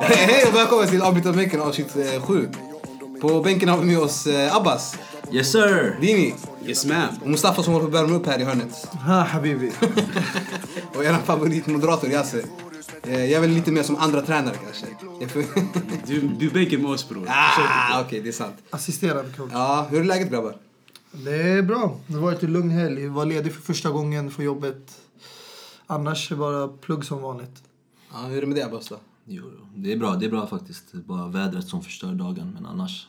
Hej och välkomna till Avbytarbänken avsnitt 7. På bänken har vi med oss eh, Abbas, Yes sir! Dini Yes ma'am. och Mustafa som håller på att värma upp här i hörnet. Ha habibi. Och er favoritmoderator Yasse. Eh, Jag är väl lite mer som andra tränare kanske. Du, du bänken med oss bror. ah, okej det är sant. Assisterande coach. Ja, hur är läget grabbar? Det är bra. Det har varit en lugn helg. Jag var ledig för första gången för jobbet. Annars är det bara plugg som vanligt. Ja, hur är det med dig Abbas då? Jo, det är bra, det är bra faktiskt. Det är bara vädret som förstör dagen, men annars...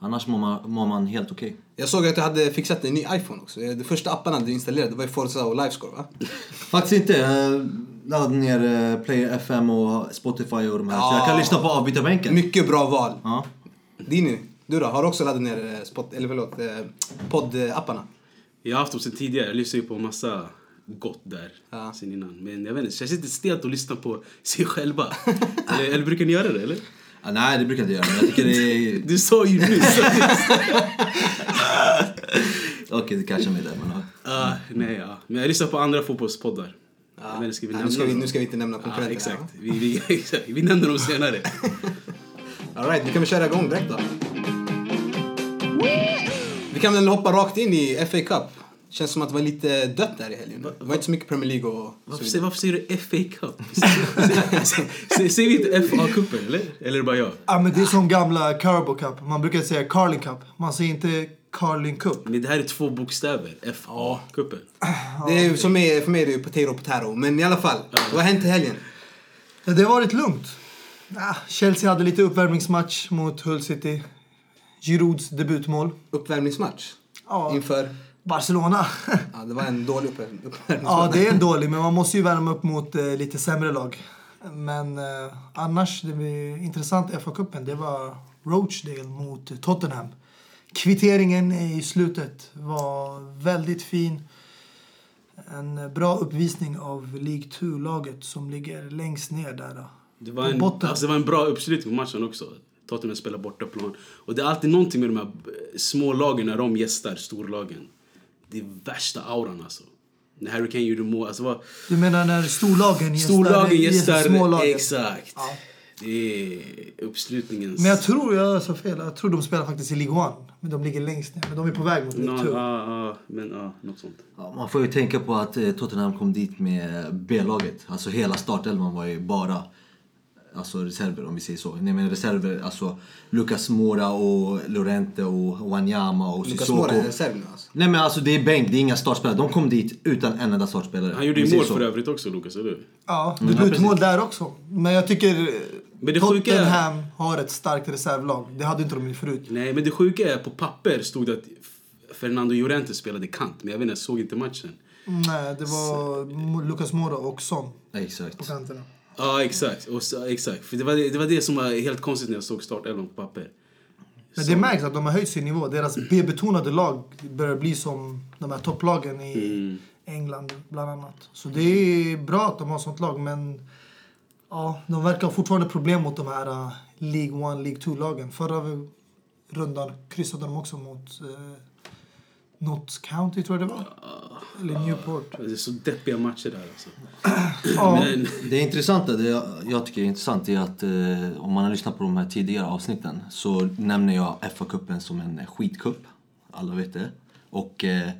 Annars mår man, mår man helt okej. Jag såg att du hade fixat en ny iPhone också. Eh, De första apparna du installerade var ju Forza och Livescore va? Faktiskt inte. Jag laddade ner eh, Player FM och Spotify och de här. Så jag kan lyssna på avbytarbänken. Mycket bra val. Ja. Dini, du då? Har du också laddat ner eh, spot, eller förlåt, eh, podd-apparna? Jag har haft dem sen tidigare. Jag lyssnar ju på massa gott där Ja. sen innan. Men jag vet inte, det känns lite stelt att lyssna på sig själva. eller, eller brukar ni göra det eller? Ah, nej, det brukar jag inte göra. Men jag tycker det är... Du sa ju nyss. Okej, det kanske mig där. Men, ja. Ah, nej, ja. Men jag lyssnar på andra fotbollspoddar. Vet inte, ska vi Ja, nämna nu, ska vi, nu ska vi inte nämna Ja, konkurrenterna. exakt. Vi, vi, exakt. Vi nämner dem senare. Alright, vi kan väl köra igång direkt då. Vi kan väl hoppa rakt in i FA Cup. Känns som att det var lite dött där i helgen. Det var inte så mycket Premier League och så Varför, säger- varför säger du FA Cup? Säger säger vi inte FA-cupen eller? Eller är det bara jag? Ja, men det är som gamla Carbo Cup. Man brukar säga Carling Cup. Man säger inte Carling Cup. Men det här är två bokstäver. FA-cupen. Det är, som är, för mig är det ju potato potato. Men i alla fall, vad har hänt i helgen? Det har varit lugnt. Ah, Chelsea hade lite uppvärmningsmatch mot Hull City. Girouds debutmål. Uppvärmningsmatch? Ja. Inför? Barcelona. Ja, det var en dålig uppvärm- uppvärmningsmatch. ja, det är en dålig, men man måste ju värma upp mot eh, lite sämre lag. Men eh, annars, det var intressant FA-cupen, det var Rochdale mot Tottenham. Kvitteringen i slutet var väldigt fin. En bra uppvisning av League 2-laget som ligger längst ner där. Det var, en, alltså det var en bra uppslutning på matchen också. Tottenham spelar bortaplan. Och det är alltid någonting med de här eh, små lagen när de gästar storlagen. Det är värsta auran alltså. När Harry Kane gjorde mål. Alltså vad, Du menar när storlagen gästar, storlagen gästar gästar... smålagen? Exakt. Ja. Det är uppslutningens... Men jag tror, jag sa fel, jag tror de spelar faktiskt i League 1. Men de ligger längst ner. Men de är på väg mot League Nå, 2. ja, ja, men ja, något sånt. Ja, man får ju tänka på att eh, Tottenham kom dit med B-laget. Alltså hela startelvan var ju bara alltså reserver om vi säger så. Nej men reserver, alltså Lucas Moura och Lorente och Wanyama och Lucas Sissoko. Moura är reserv nu alltså. Nej men alltså det är bänk, det är inga startspelare. De kom dit utan en enda startspelare. Han gjorde ju mål så. för övrigt också, Lukas, eller hur? Ja, Mm, debutmål där också. Men jag tycker Men det sjuka är- Tottenham har ett starkt reservlag. Det hade inte de förut. Nej, men det sjuka är på papper stod det att Fernando Llorente spelade kant. Men jag vet inte, jag såg inte matchen. Nej, det var Mo- Lucas Moura och Son på Exakt. kanterna. Ja, exakt. Och så, exakt. För det var det, det var det som var helt konstigt när jag såg startelvan på papper. Men det märks att de har höjt sin nivå. Deras B-betonade lag börjar bli som de här topplagen i Mm. England bland annat. Så det är bra att de har sånt lag men ja, de verkar ha fortfarande problem mot de här uh, League 1, League 2-lagen. Förra rundan kryssade de också mot uh, Notts County tror jag det var. Eller Newport. Det är så deppiga matcher där alltså. Ja, Men, Det intressanta, det jag, jag tycker är intressant är att eh, om man har lyssnat på de här tidigare avsnitten så nämner jag FA-cupen som en skitcup. Alla vet det. Och eh,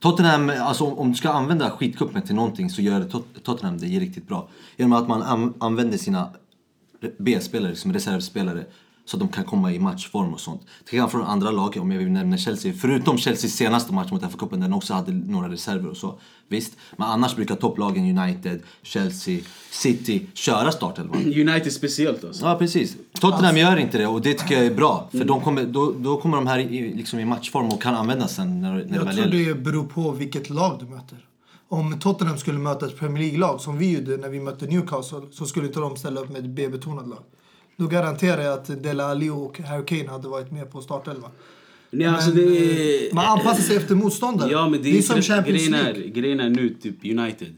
Tottenham, alltså om, om du ska använda skitcupen till någonting så gör Tot Tottenham det riktigt bra. Genom att man an använder sina B-spelare som reservspelare så att de kan komma i matchform och sånt. Till skillnad från andra lag, om jag vill nämna Chelsea, förutom Chelseas senaste match mot FA-cupen där de också hade några reserver och så. Visst, men annars brukar topplagen United, Chelsea, City köra startelvan. United speciellt alltså. Ja, precis. Tottenham gör inte det och det tycker jag är bra. För de kommer, då, då kommer de här i, liksom i matchform och kan användas sen när, när det jag tror det beror på vilket lag du möter. Om Tottenham skulle möta ett Premier League-lag som vi gjorde när vi mötte Newcastle så skulle inte de ställa upp med ett B-betonat lag. Då garanterar jag att Dele Alli och Harry Kane hade varit med på startelvan. Nej, alltså det är... Man anpassar sig efter motståndare. Ja, men det är, det är som Champions grejen är, League. grejen är nu, typ United.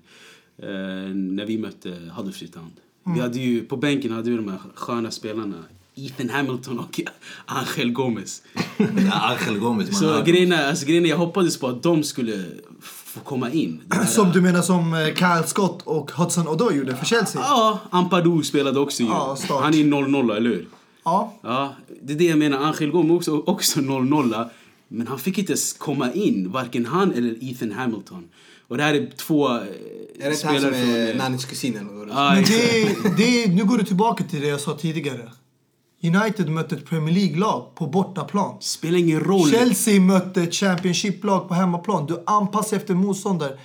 Eh, när vi mötte Huddersfield Town. Mm. Vi hade ju, på bänken hade vi de här sköna spelarna. Ethan Hamilton och Angel Gomez. Ja, Angel Gomez. man Så grejen är, alltså, grejen är, jag hoppades på att de skulle få komma in. Här- Som du menar som eh, Kyle Scott och Hudson Odoi gjorde för Chelsea? Ja, Ampadu spelade också ju. Ja. Han är 0-0, eller hur? Ja. Ja, det är det jag menar. Angel Gomez också, också 0-0. Men han fick inte komma in, varken han eller Ethan Hamilton. Och det här är två eh, Är det inte han som spelare är från... Kusin eller vad det är? Ja, Men exakt. det, det, nu går du tillbaka till det jag sa tidigare. United mötte ett Premier League-lag på bortaplan. Spelar ingen roll. Chelsea mötte ett Championship-lag på hemmaplan. Du anpassar efter motståndare.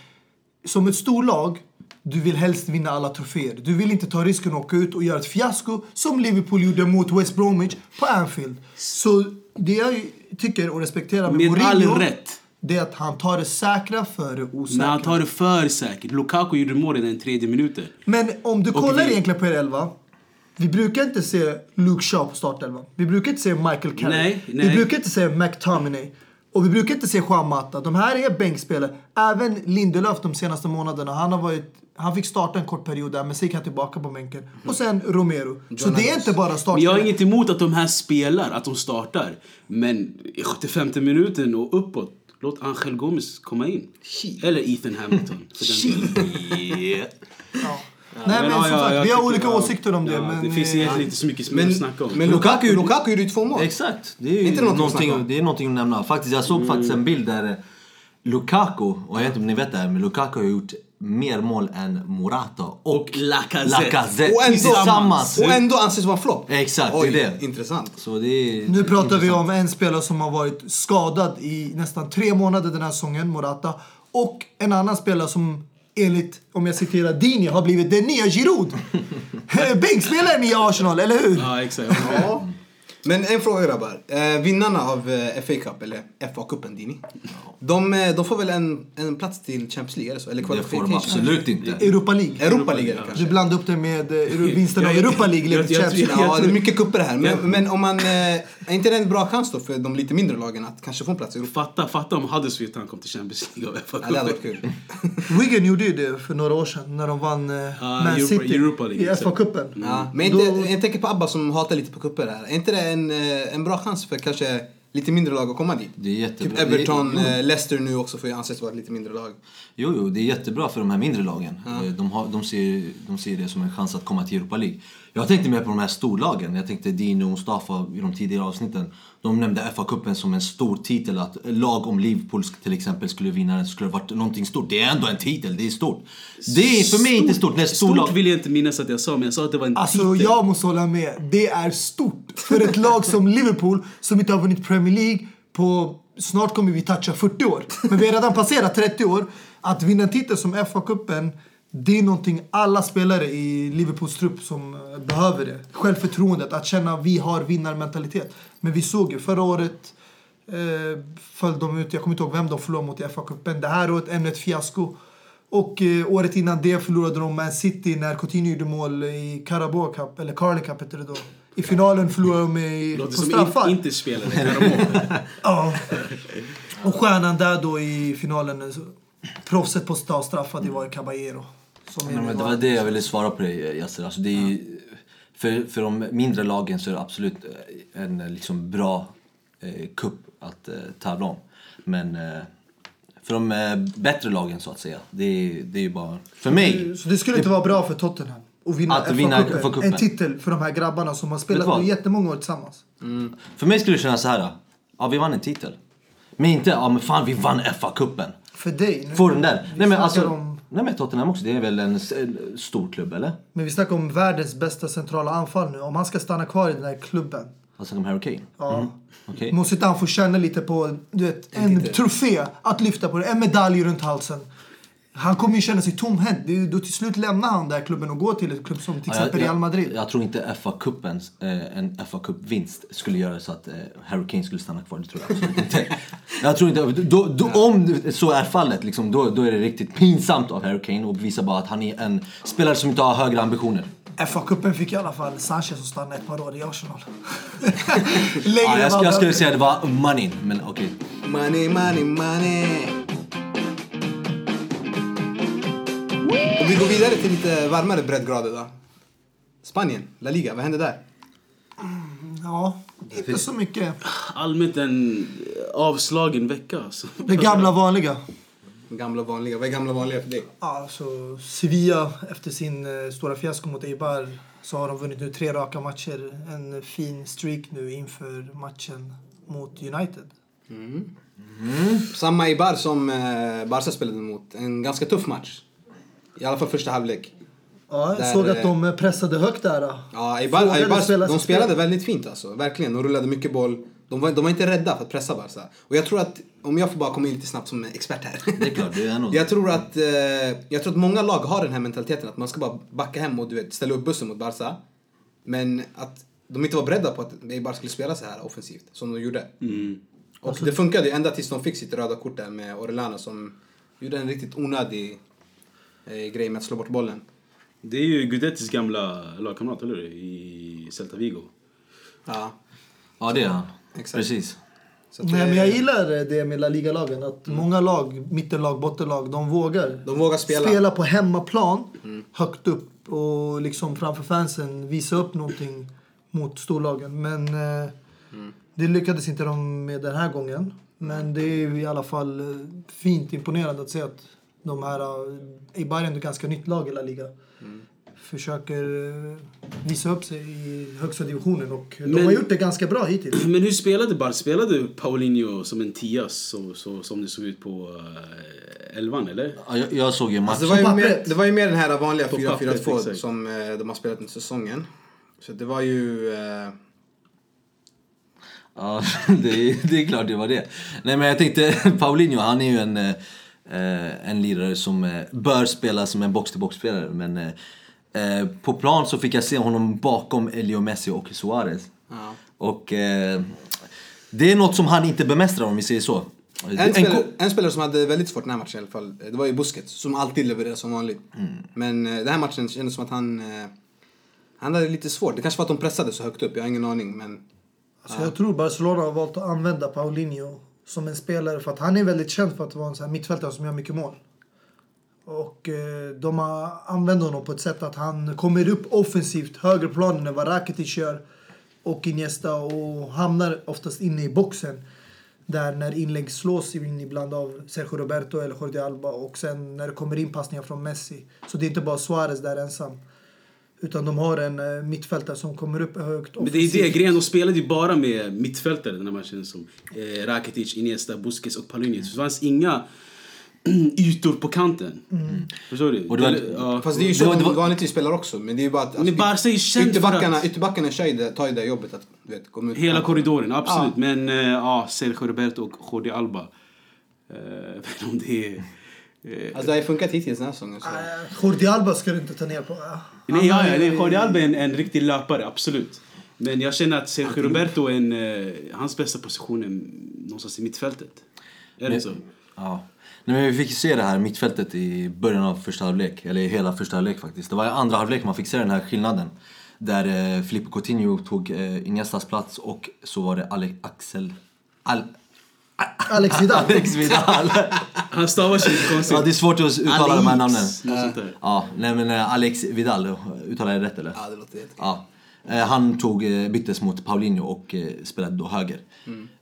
Som ett storlag, du vill helst vinna alla troféer. Du vill inte ta risken att åka ut och göra ett fiasko som Liverpool gjorde mot West Bromwich på Anfield. Så det jag tycker och respekterar med, Med Mourinho, all rätt. det är att han tar det säkra före osäkra. Men han tar det för säkert. Lukaku gjorde mål i den tredje minuten. Men om du Och kollar vi- egentligen på er elva. Vi brukar inte se Luke Shaw på startelvan. Vi brukar inte se Michael Carrick. Nej, Vi nej. brukar inte se McTominay. Och vi brukar inte se Juan Mata. De här är bänkspelare. Även Lindelöf de senaste månaderna. Han, har varit, han fick starta en kort period där, men sen gick han tillbaka på bänken. Och sen Romero. Så det är inte bara Men jag har startspelare. inget emot att de här spelar, att de startar. Men i 75 minuten och uppåt, låt Angel Gomez komma in. Eller Ethan Hamilton. För den. Nej men, ja, som ja, sagt, jag vi har olika ja. åsikter om det. Ja, men, det finns eh, egentligen inte så mycket som Men, att snacka om. men Lukaku, Lukaku gjorde ju två mål. Exakt. Det är ju Inte någonting det är någonting att nämna. Faktiskt, jag såg faktiskt en bild där eh, Lukaku, och jag vet inte om ni vet det här, men Lukaku har gjort mer mål än Morata och, Och Lacazette. Lacazette Och ändå, tillsammans. och ändå anses vara flopp. Exakt, Oj, det är det. Intressant. Så det är Nu pratar vi intressant. om en spelare som har varit skadad i nästan tre månader den här säsongen, Morata. Och en annan spelare som enligt, om jag citerar Dini, har blivit den nya Giroud. Bänkspelaren i Arsenal, eller hur? Ja, exakt. Ja. Men en fråga grabbar. Eh, vinnarna av eh, FA Cup, eller FA-cupen Dini. De, eh, de får väl en, en plats till Champions League, eller så? Eller Det får de absolut inte. Europa League. Europa League är det Du kanske? blandar upp det med eh, Euro- vinsten av Jag- Europa League. jag- leder till jag- Champions jag- League. Ja, det är mycket kupper här. Men, Ja. men om man... Eh, är inte det en bra chans då för de lite mindre lagen att kanske få en plats i Europa? Fatta, fatta om Huddersfield han kom till Champions League av Ja, det hade varit kul. Wigan gjorde ju det för några år sedan när de vann eh, Man Europa- City Europa League, i exakt. FA-cupen. Ja, men inte, Då- jag tänker på Abba som hatar lite på kupper här. Är inte det en, eh, en bra chans för kanske lite mindre lag att komma dit? Det är jättebra. Typ Everton, är- eh, Leicester nu också får ju anses vara ett lite mindre lag. Jo, jo, det är jättebra för de här mindre lagen. Eh, De, har, de, ser, de ser det som en chans att komma till Europa League. Jag tänkte mer på de här storlagen. Jag tänkte Dino och Mustafa i de tidigare avsnitten. De nämnde FA-cupen som en stor titel. Att lag om Liverpool till exempel skulle vinna den skulle varit någonting stort. Det är ändå en titel, det är stort. Det är för mig inte stort när storlag... Stort vill jag inte minnas att jag sa, men jag sa att det var en Alltså titel. jag måste hålla med. Det är stort för ett lag som Liverpool som inte har vunnit Premier League på snart kommer vi toucha 40 år. Men vi har redan passerat 30 år. Att vinna en titel som FA-cupen det är någonting alla spelare i Liverpools trupp som eh, behöver det. Självförtroendet, att känna att vi har vinnarmentalitet. Men vi såg ju förra året eh, föll de ut, jag kommer inte ihåg vem de förlorade mot i FA-cupen. Det här året ännu ett fiasko. Och eh, året innan det förlorade de Man City när Coutinho gjorde mål i Carabao Cup, eller Carling Cup heter det då. I finalen förlorade de i, på straffar. in, inte spelade. Ja. Och stjärnan där då i finalen, så, proffset på att ta straffar, det var Caballero. Som Ja, men det var det jag ville svara på dig Yasser. Alltså det är, för, för de mindre lagen så är det absolut eh, en eh, liksom bra eh, cup att eh, tävla om. Men eh, för de eh, bättre lagen så att säga, det det är ju bara... För mig! Så det skulle inte vara bra för Tottenham att vinna Att vinna FA-cupen. En titel för de här grabbarna som har spelat nu jättemånga år tillsammans. För mig skulle det kännas så här. Ja, vi vann en titel. Men inte, ja men fan vi vann FA-cupen. För dig. nu- Få den där. Nej men alltså, om- nej men Tottenham också, det är väl en, en stor klubb eller? Men vi snackar om världens bästa centrala anfall nu. Om han ska stanna kvar i den här klubben. Alltså om Harry Kane? Ja. Okej. Måste inte han få känna lite på du vet, en trofé att lyfta på det, en medalj runt halsen. Han kommer ju känna sig tomhänt. Då till slut lämnar han den här klubben och går till ett klubb som till Ja, exempel Real Madrid. Jag, jag tror inte FA-cupen, eh, en FA-cup-vinst skulle göra så att eh, Harry Kane skulle stanna kvar. Det tror jag absolut inte. Jag tror inte, då, då, om så är fallet, liksom, då, då är det riktigt pinsamt av Harry Kane och visar bara att han är en spelare som inte har högre ambitioner. FA-cupen fick i alla fall Sanchez att stanna ett par år i Arsenal. Längre Ja, jag, jag skulle säga det var money, men okej. Money, money, money. Och vi går vidare till lite varmare breddgrader då. Spanien, La Liga, vad händer där? Ja, inte så mycket. Allmänt en avslagen vecka. Alltså. Det gamla vanliga. Gamla vanliga. Vad är gamla vanliga för dig? Ja, så Sevilla efter sin eh, stora fiasko mot Eibar så har de vunnit nu tre raka matcher. En fin streak nu inför matchen mot United. Samma i Bar som eh, Barca spelade mot. En ganska tuff match. I alla fall första halvlek. Ja, jag såg att eh, de pressade högt där. Ja, Eibar, Eibar, spela de spelade spel. väldigt fint alltså. Verkligen. De rullade mycket boll. De var, de var inte rädda för att pressa Barca. Och jag tror att, om jag får bara komma in lite snabbt som expert här. Det är klart, det är nog Jag tror, att, eh, jag tror att många lag har den här mentaliteten att man ska bara backa hem och du vet, ställa upp bussen mot Barca. Men att de inte var beredda på att Eibar skulle spela så här offensivt som de gjorde. Mm. Och det funkade ju ända tills de fick sitt röda kort där med Orellana som gjorde en riktigt onödig eh, grej med att slå bort bollen. Det är ju Gudettis gamla lagkamrat, eller hur? I Celta Vigo. Ja, Ja, det är han. Exakt. Precis. Nej, men jag gillar det med La Liga-lagen. Att många lag, mittenlag, bottenlag, de vågar. De vågar spela. på hemmaplan, högt upp och liksom framför fansen visa upp någonting mot storlagen. Men eh, det lyckades inte de med den här gången. Men det är ju i alla fall eh, fint imponerande att se att de här, eh, Eibar är ändå ganska nytt lag i La Liga. Försöker eh, visa upp sig i högsta divisionen och de Men- har gjort det ganska bra hittills. Men hur spelade Bar? Spelade Paulinho som en tia så, så, som det såg ut på uh, elvan, eller? Ja, jag, jag såg ju matchen. Alltså det, var ju mer, det var ju mer den här vanliga På pappret, 4-4-2 exakt. som eh, de har spelat under säsongen. Så det var ju... Eh, Ja, det är, det är klart det var det. Nej men jag tänkte, Paulinho han är ju en, eh, en lirare som eh, bör spela som en box-till-box-spelare. Men eh, eh, på plan så fick jag se honom bakom Elio Messi och Suarez. Ja. Och eh, det är något som han inte bemästrar om vi säger så. en, spelare, en spelare som hade väldigt svårt den här matchen i alla fall, det var ju Busquets som alltid levererar som vanligt. Men eh, den här matchen kändes som att han... Han hade lite svårt. Det kanske var att de pressade så högt upp, jag har ingen aning. Men Så jag tror Barcelona har valt att använda Paulinho som en spelare för att han är väldigt känd för att vara en sån här mittfältare som gör mycket mål. Och eh, de har använt honom på ett sätt att han kommer upp offensivt högre planen än vad Rakitic gör och Iniesta och hamnar oftast inne i boxen. Där när inlägg slås in ibland av Sergio Roberto eller Jordi Alba och sen när det kommer in passningar från Messi. Så det är inte bara Suarez där ensam. Utan de har en eh, mittfältare som kommer upp högt Men det är det, grejen, de spelade ju bara med mittfältare den här matchen som eh, Rakitic, Iniesta, Busquets och. Så det fanns inga ytor på kanten. Förstår du? Och det var- Det- ja. Fast det är ju så Det var- det var- vanligtvis spelar också. Men det är bara att... Men Barca är ju känd för ytterbackarna, att- ytterbackarna tar ju det jobbet att du vet, komma ut. Hela korridoren, absolut. Men eh, ja, Sergio Roberto och Jordi Alba. Inte om det är... Eh, Alltså det har ju funkat hittills den här säsongen. Så. Eh, Jordi Alba ska du inte ta ner på. Ja. Nej, ja, ja, det är Jordi Alba är en, en riktig löpare, absolut. Men jag känner att Sergio Roberto är en, eh, hans bästa position är någonstans i mittfältet. Är det så? Ja. Nej, men vi fick se det här mittfältet i början av första halvlek, eller i hela första halvlek faktiskt. Det var i andra halvlek man fick se den här skillnaden. Där eh, Filippo Coutinho tog eh, Iniestas plats och så var det Ale Axel... Al Alex Vidal. Alex Vidal. Han stavar sig konstigt. ja, det är svårt att uttala de här namnen. Ja, nej men eh, Alex Vidal, uttalar jag rätt eller? Ja, det låter jättekul. Ja. Eh, Han tog, eh, byttes mot Paulinho och spelade då höger.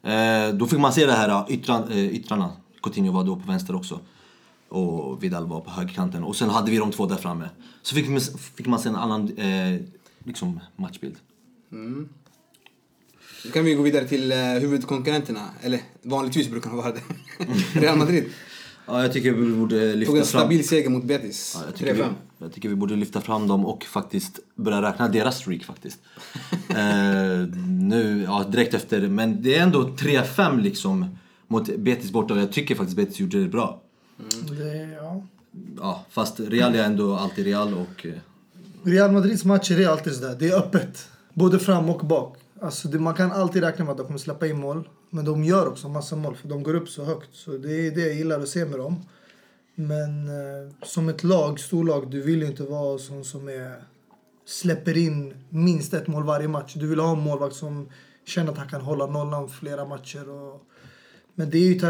Eh, Då fick man se det här yttran, yttrarna. Coutinho var då på vänster också. Och Vidal var på högerkanten. Och sen hade vi de två där framme. Så fick man, fick man se en annan eh, liksom matchbild. Då kan vi gå vidare till eh, huvudkonkurrenterna. Eller vanligtvis brukar de vara det. Real Madrid. Ja, jag tycker vi borde Tog en lyfta fram... stabil seger mot Betis. Ja, jag, tycker vi, 3-5. jag tycker vi borde lyfta fram dem och faktiskt börja räkna deras streak faktiskt. eh, nu, ja direkt efter, men det är ändå 3-5 liksom mot Betis borta och jag tycker faktiskt Betis gjorde det bra. Det, ja. Ja, fast Real är ändå alltid Real och... eh, Real Madrids matcher är alltid sådär. Det är öppet. Både fram och bak. Alltså det, man kan alltid räkna med att de kommer släppa in mål. Men de gör också massa mål för de går upp så högt. Så det är det jag gillar att se med dem. Men eh, som ett lag, storlag, du vill ju inte vara sån som är, släpper in minst ett mål varje match. Du vill ha en målvakt som känner att han kan hålla nollan flera matcher. Och, men det är ju ta,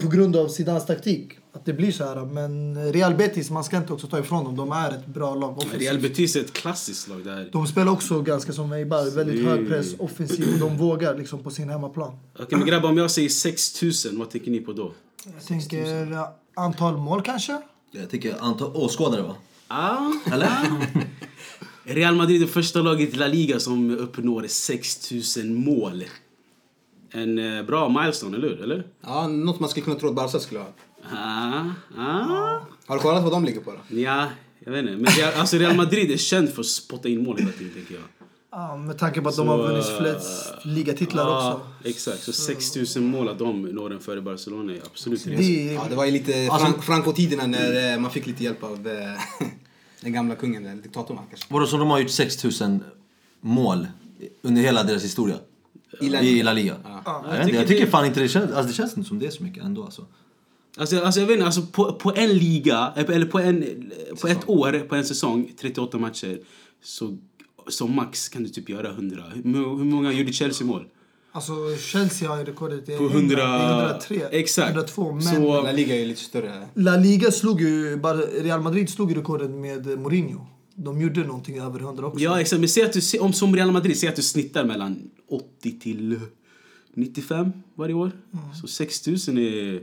på grund av Zidans taktik att det blir så här. Men Real Betis, man ska inte också ta ifrån dem. De är ett bra lag offensivt. Real Betis är ett klassiskt lag där. De spelar också ganska som Eibar, väldigt hög press, offensiv och de vågar liksom på sin hemmaplan. Okej men grabbar, om jag säger 6000, vad tänker ni på då? Jag tänker ja, antal mål kanske? Jag tycker antal åskådare va? Ah, Eller? Real Madrid är första laget i La Liga som uppnår 6000 mål. En eh, bra milestone, eller hur? Eller? Ja, något man skulle kunna tro att Barca skulle ha. Ah, ah. Har du kollat vad de ligger på då? Ja, jag vet inte. Men Real, alltså Real Madrid är känd för att spotta in mål hela tiden, tänker jag. Ja, med tanke på att Så, de har vunnit eh, flest ligatitlar Ja, också. exakt. Så 6000 mål att de når den före Barcelona är absolut. Det Ja, det var ju lite Alltså- Fran- Franco-tiderna när eh, man fick lite hjälp av eh, den gamla kungen, eller diktatorn kanske. Vadå, så de har gjort 6000 mål under hela deras historia? I La I La Liga? Ja. Jag, vet inte, jag tycker fan inte det känns, alltså det känns inte som det är så mycket ändå alltså. Alltså, alltså jag vet inte, alltså på, på en liga, eller på, en, på ett år, på en säsong, 38 matcher, så som max kan du typ göra 100. Hur, må- hur många gjorde Chelsea mål? alltså Chelsea har ju rekordet. 100... Det är 103. Exakt. 102. Men Så- La Liga är ju lite större. La Liga slog ju, bara Real Madrid slog ju rekordet med Mourinho. De gjorde någonting över 100 också. Ja, exakt. Men säg att du, om som Real Madrid, säg att du snittar mellan 80 till 95 varje år. Så 6000 är...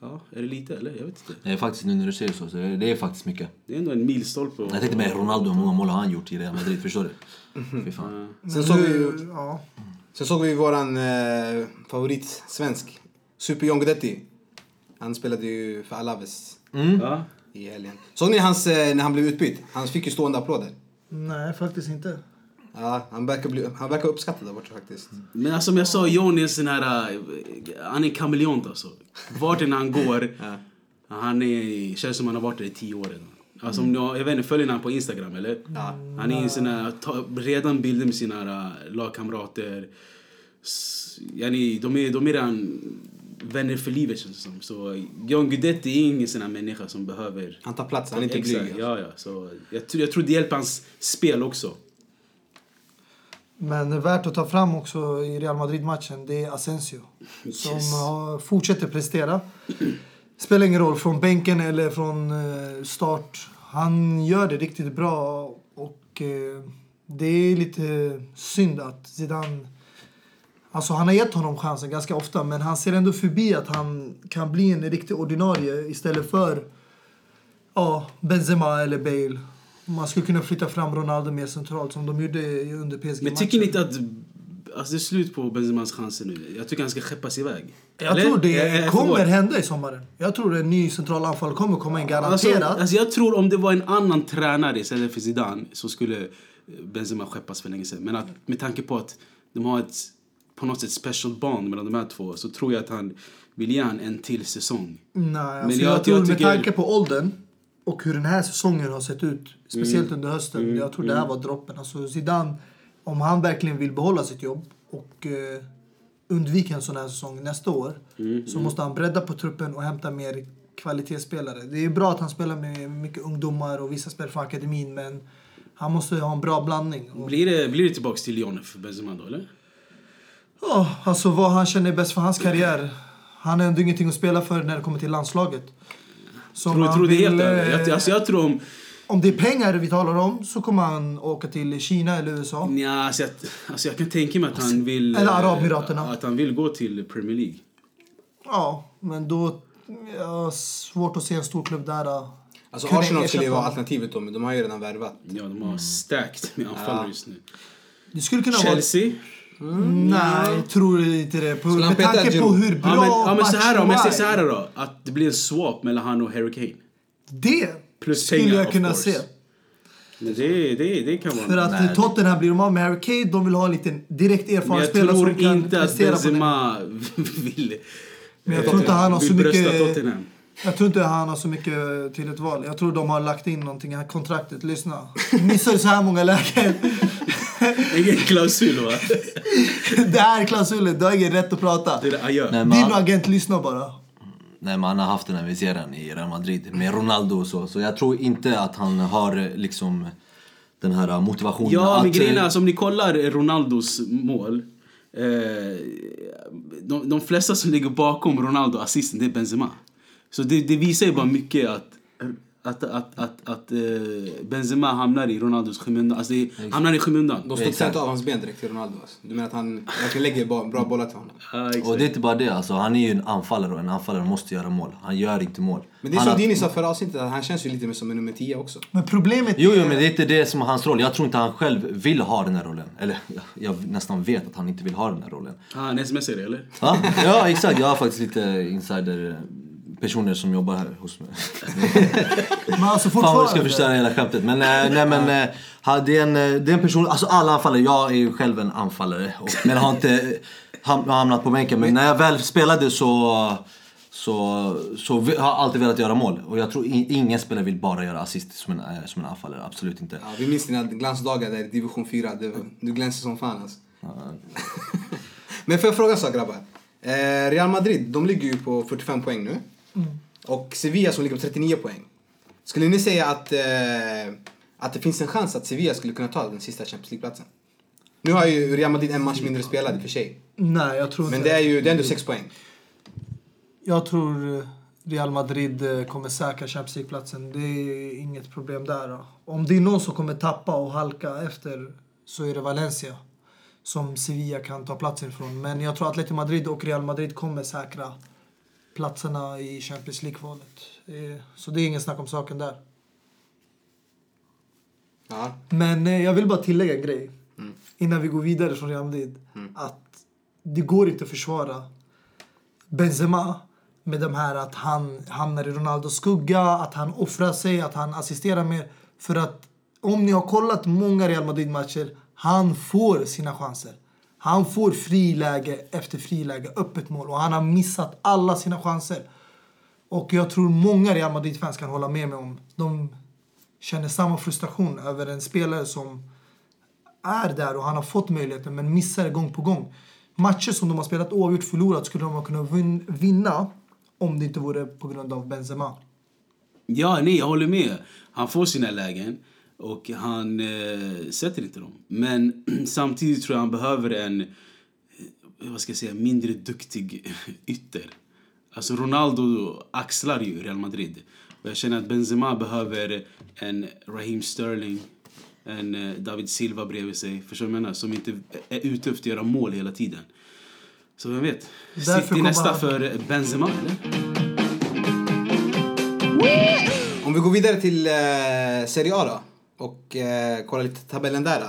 Ja, är det lite eller? Jag vet inte. Det är faktiskt nu när du säger så, så det, det är faktiskt mycket. Det är ändå en milstolpe. och- Jag tänkte med Ronaldo, hur många mål har han gjort i Real Madrid? Förstår du? Fy fan. Men Sen såg vi Ja. sen såg vi våran eh, favorit svensk, Super John Guidetti. Han spelade ju för Alaves Ja. i helgen. Såg ni hans, eh, när han blev utbytt? Han fick ju stående applåder. Nej, faktiskt inte. Ja, han verkar, bli, han verkar uppskattad där borta faktiskt. Men alltså, som jag sa, John är en sån här... äh, Han är en kameleont alltså. Vart än han går, han är, känns som han har varit där i tio år redan. Alltså, om jag vet inte, följer ni han på Instagram eller? Han är en sån här, ta, redan bilder med sina äh, lagkamrater. S- Yani, de, är, de är redan vänner för livet känns det som. Så John Guidetti är ingen sån här människa som behöver... Han tar plats, han är inte blyg. Alltså. ja, ja. Så jag, tror- jag tror det hjälper hans spel också. Men värt att ta fram också i Real Madrid-matchen, det är Asensio. Som Yes. har, fortsätter prestera. Spelar ingen roll från bänken eller från eh, start. Han gör det riktigt bra och eh, det är lite synd att Zidane... Alltså han har gett honom chansen ganska ofta men han ser ändå förbi att han kan bli en riktig ordinarie istället för ja, Benzema eller Bale. Man skulle kunna flytta fram Ronaldo mer centralt som de gjorde under PSG-matchen. Men tycker ni inte att alltså, det är slut på Benzemas chanser nu? Jag tycker han ska skeppas iväg. Jag Eller? tror det Jag- kommer hända i sommaren. Jag tror en ny central anfall kommer komma in Alltså, garanterat. alltså jag tror om det var en annan tränare istället för Zidane så skulle Benzema skeppas för länge sedan. Men att, med tanke på att de har ett på något sätt special bond mellan de här två så tror jag att han vill ge en till säsong. Nej, alltså jag- jag, tror jag med tycker- tanke på åldern och hur den här säsongen har sett ut, speciellt Mm. under hösten. Jag tror det här var droppen. Alltså Zidane, om han verkligen vill behålla sitt jobb och eh, undvika en sån här säsong nästa år Mm, så måste han bredda på truppen och hämta mer kvalitetsspelare. Det är bra att han spelar med mycket ungdomar och vissa spelar för akademin men han måste ha en bra blandning. Blir det, blir det tillbaks till för Benzema då eller? Ja, alltså vad han känner är bäst för hans karriär. Han har ändå ingenting att spela för när det kommer till landslaget. Så om Tror, tror det helt vill, över? Jag, alltså jag tror om... Om det är pengar vi talar om så kommer han åka till Kina eller USA. Nja, alltså jag, alltså jag kan tänka mig att han vill... Eller eh, Arabemiraterna. Att han vill gå till Premier League. Ja, men då... Har svårt att se en stor klubb där. Alltså Arsenal skulle ju vara alternativet då, men de har ju redan värvat. Ja, de har stacked med anfallare just nu. Det skulle kunna Chelsea? vara... Nej, jag tror inte det. På, med peta tanke på hur bra Ja, men, ja, men så här då, om jag säger så här då. Att det blir en swap mellan han och Harry Kane. Det Plus skulle pengar, jag kunna se. Men det, det, det kan vara... För att Nej, Tottenham blir de av med Harry Kane. De vill ha en liten direkt erfaren spelare som kan inte att. Benzema vill... Men jag tror inte han har så mycket... Tottenham. Jag tror inte han har så mycket till ett val. Jag tror de har lagt in någonting i kontraktet. Lyssna. Missar du så här många lägen. Ingen klausul va? det här är klausulen. Du har ingen rätt att prata. Det är det adjö. Nej, men Din agent lyssnar bara. nej, men han har haft den här viseren i Real Madrid med Ronaldo och så. Så jag tror inte att han har eh, liksom den här motivationen Ja, men grejen är eh, alltså om ni kollar Ronaldos mål Eh, de, de flesta som ligger bakom Ronaldo assisten det är Benzema. Så det, det visar ju bara mycket att att, att, att, att eh, Benzema hamnar i Ronaldos skymundan. Alltså det, hamnar i skymundan. De studsar inte av hans ben direkt till Ronaldo. Alltså. Du menar att han verkligen lägger bra, bra bollar till honom? Exakt. Och det är inte bara det, alltså, han är ju en anfallare och en anfallare måste göra mål. Han gör inte mål. Men det är han som Dini sa förra avsnittet, att han känns ju lite mer som en nummer 10 också. Men problemet Jo, jo, men det är inte det som är hans roll. Jag tror inte han själv vill ha den här rollen. Eller jag- nästan vet att han inte vill ha den här rollen. Ah, han smsar dig eller? Ja, ja exakt. Jag har faktiskt lite insider personer som jobbar här hos mig. Men alltså Fan vad ska fortfarande. förstöra hela skämtet. Men eh, nej men, ha- det, är en, eh, det är en person, alltså alla anfallare, jag är ju själv en anfallare. Och, men har inte ham- hamnat på bänken. Men när jag väl spelade så, så, så har jag alltid velat göra mål. Och jag tror ingen spelare vill bara göra assist som en, som en anfallare, absolut inte. Ja, vi minns dina glansdagar där i division 4. Du, du glänser som fan alltså. Men får jag fråga en sak grabbar? Real Madrid, de ligger ju på 45 poäng nu. Och Sevilla som ligger på 39 poäng. Skulle ni säga att, eh, att det finns en chans att Sevilla skulle kunna ta den sista Champions League-platsen? Nu har ju Real Madrid en match mindre spelad i och för sig. Nej, jag tror Men det är ju det är ändå 6 poäng. Jag tror eh, Real Madrid eh, kommer säkra Champions League-platsen. Det är inget problem där. Då. Om det är någon som kommer tappa och halka efter så är det Valencia som Sevilla kan ta platsen ifrån. Men jag tror Atletico Madrid och Real Madrid kommer säkra platserna i Champions League-kvalet. Eh, Så det är ingen snack om saken där. Ja. Men eh, jag vill bara tillägga en grej. Innan vi går vidare från Real Madrid. Att det går inte att försvara Benzema med de här att han hamnar i Ronaldos skugga, att han offrar sig, att han assisterar mer. För att om ni har kollat många Real Madrid-matcher, han får sina chanser. Han får friläge efter friläge, öppet mål. Och han har missat alla sina chanser. Och jag tror många Real Madrid-fans kan hålla med mig om. De känner samma frustration över en spelare som är där och han har fått möjligheten men missar det gång på gång. Matcher som de har spelat oavgjort förlorat skulle de ha kunnat vinna om det inte vore på grund av Benzema. Ja, nej, jag håller med. Han får sina lägen och han eh, sätter inte dem. Men samtidigt tror jag han behöver en, eh, vad ska jag säga, mindre duktig ytter. Alltså Ronaldo axlar ju Real Madrid. Och jag känner att Benzema behöver en Raheem Sterling, en eh, David Silva bredvid sig. Förstår du vad jag menar? Som inte är ute efter att göra mål hela tiden. Så vem vet? Därför City nästa han- för Benzema, eller? Om vi går vidare till eh, Serie A då. Och eh, kollar lite tabellen där då.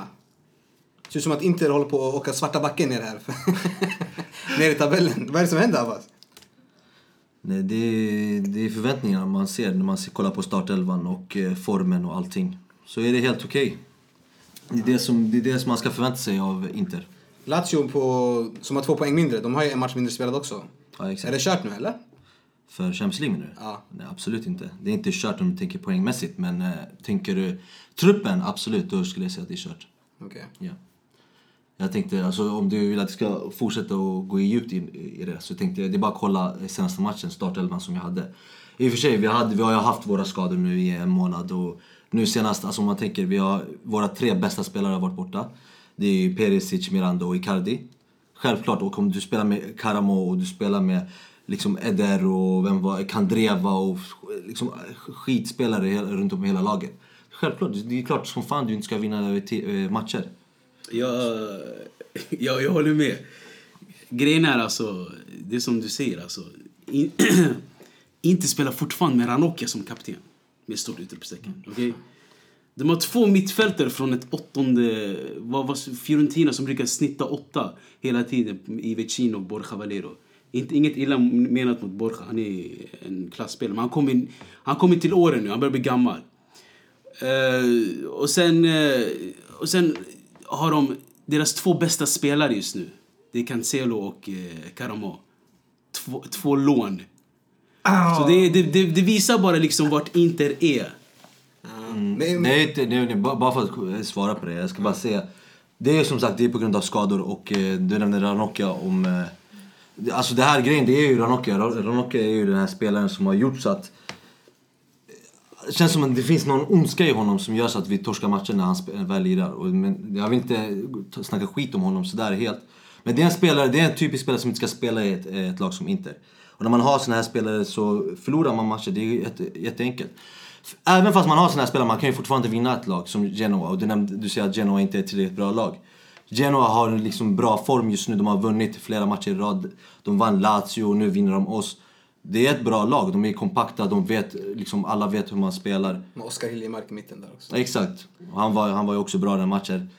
Ser ut som att Inter håller på att åka svarta backen ner här. ner i tabellen. Vad är det som händer Abbas? Nej, det, är, det är förväntningarna man ser när man ser, kollar på startelvan och eh, formen och allting. Så är det helt okej. Det, är det, som, det är det som man ska förvänta sig av Inter. Lazio på, som har två poäng mindre, de har ju en match mindre spelad också. Ja, Är det kört nu eller? För Champions League du? Ja. Nej, absolut inte. Det är inte kört om du tänker poängmässigt. Men eh, tänker du truppen, absolut, då skulle jag säga att det är kört. Okej. Ja. Jag tänkte, alltså, om du vill att jag ska fortsätta och gå djupt in i det så tänkte jag, det är bara att kolla senaste matchen, startelvan som jag hade. I och för sig, vi, hade, vi har ju haft våra skador nu i en månad och nu senast, alltså om man tänker, vi har, våra tre bästa spelare har varit borta. Det är Perisic, Miranda och Icardi. Självklart, och om du spelar med Karamo och du spelar med liksom Eder och vem var, Kandreva och liksom skitspelare runt om i hela laget. Självklart, det är klart som fan du inte ska vinna eh, matcher. Jag, jag, jag håller med. Grejen är alltså, det är som du säger alltså. In, inte spela fortfarande med Ranocchia som kapten. Med stort utropstecken. okej? De har två mittfältare från ett åttonde... Vad var Fiorentina som brukar snitta åtta hela tiden i Vecino och Borja Valero. Inte, inget illa menat mot Borja, han är en klassspelare. Men han kommer han kommer till åren nu, han börjar bli gammal. Eh, och, sen, eh, och sen har de deras två bästa spelare just nu. Det är Cancelo och uh, Caramo. Två, två lån. Så det, det, det, det visar bara liksom vart Inter är. Men, men, Det är inte, det är, bara för att svara på det, jag ska bara säga. Det är som sagt det är på grund av skador och eh, du nämnde Ranocchia om... Alltså det här grejen, det är ju Ranocchia. Ranocchia är ju den här spelaren som har gjort så att... Det känns som att det finns någon ondska i honom som gör så att vi torskar matchen när han eh, väl lirar. Men jag vill inte snacka skit om honom sådär helt. Men Men det är en spelare, det är en typisk spelare som inte ska spela i ett, eh, ett lag som Inter. Och när man har såna här spelare så förlorar man matcher, det är ju jätte, jätteenkelt. Även fast man har såna här spelare, man kan ju fortfarande vinna ett lag som Genoa. Och du, nämnde, du säger att Genoa inte är ett tillräckligt bra lag. Genoa har liksom bra form just nu, de har vunnit flera matcher i rad. De vann Lazio och nu vinner de oss. Det är ett bra lag, de är kompakta, de vet, liksom, alla vet hur man spelar. Med Oskar Hiljemark i mitten där också. Exakt. Han var, han var ju också bra den matchen.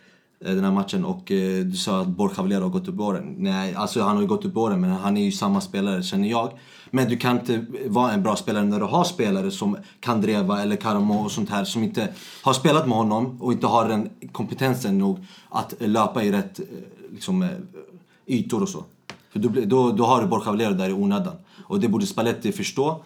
eh, Den här matchen och eh, du sa att Borja Valero har gått upp åren. Nej, alltså han har ju gått upp åren men han är ju samma spelare känner jag. Men du kan inte vara en bra spelare när du har spelare som Kandreva eller Karamo och sånt här som inte har spelat med honom och inte har den kompetensen nog att löpa i rätt eh, liksom, eh, ytor och så. För då, då har du Borja Valero där i onödan. Och det borde Spalletti förstå.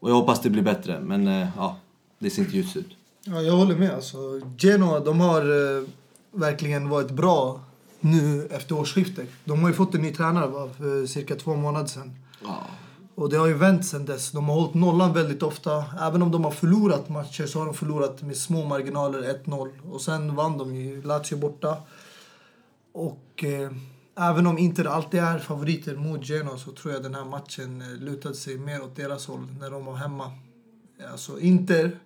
Och jag hoppas det blir bättre men eh, ja, det ser inte ljust ut. Ja, jag håller med. Alltså, Genoa de har eh, verkligen varit bra nu efter årsskiftet. De har ju fått en ny tränare va, för cirka två månader sedan. Ja. Och det har ju vänt sen dess. De har hållit nollan väldigt ofta. Även om de har förlorat matcher så har de förlorat med små marginaler, 1-0. Och sen vann de ju Lazio borta. Och eh, även om Inter alltid är favoriter mot Genoa så tror jag den här matchen eh, lutade sig mer åt deras håll när de var hemma. Alltså Inter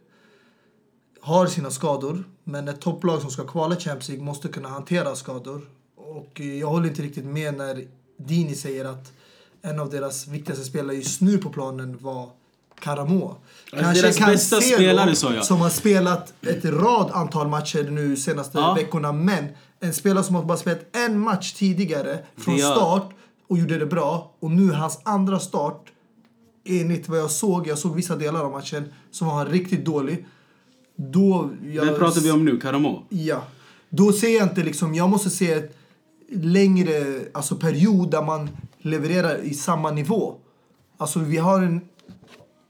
har sina skador, men ett topplag som ska kvala Champions League måste kunna hantera skador. Och eh, jag håller inte riktigt med när Dini säger att en av deras viktigaste spelare just nu på planen var Karamo. Alltså, deras bästa spelare, sa jag. Som har spelat ett rad antal matcher nu senaste Ja. veckorna. Men en spelare som har bara spelat en match tidigare från är- start och gjorde det bra. Och nu hans andra start, enligt vad jag såg, jag såg vissa delar av matchen, som var riktigt dålig. Då... Jag, Vem pratar vi om nu? Karamo? Ja. Då ser jag inte liksom, jag måste se ett längre alltså period där man levererar i samma nivå. Alltså vi har en,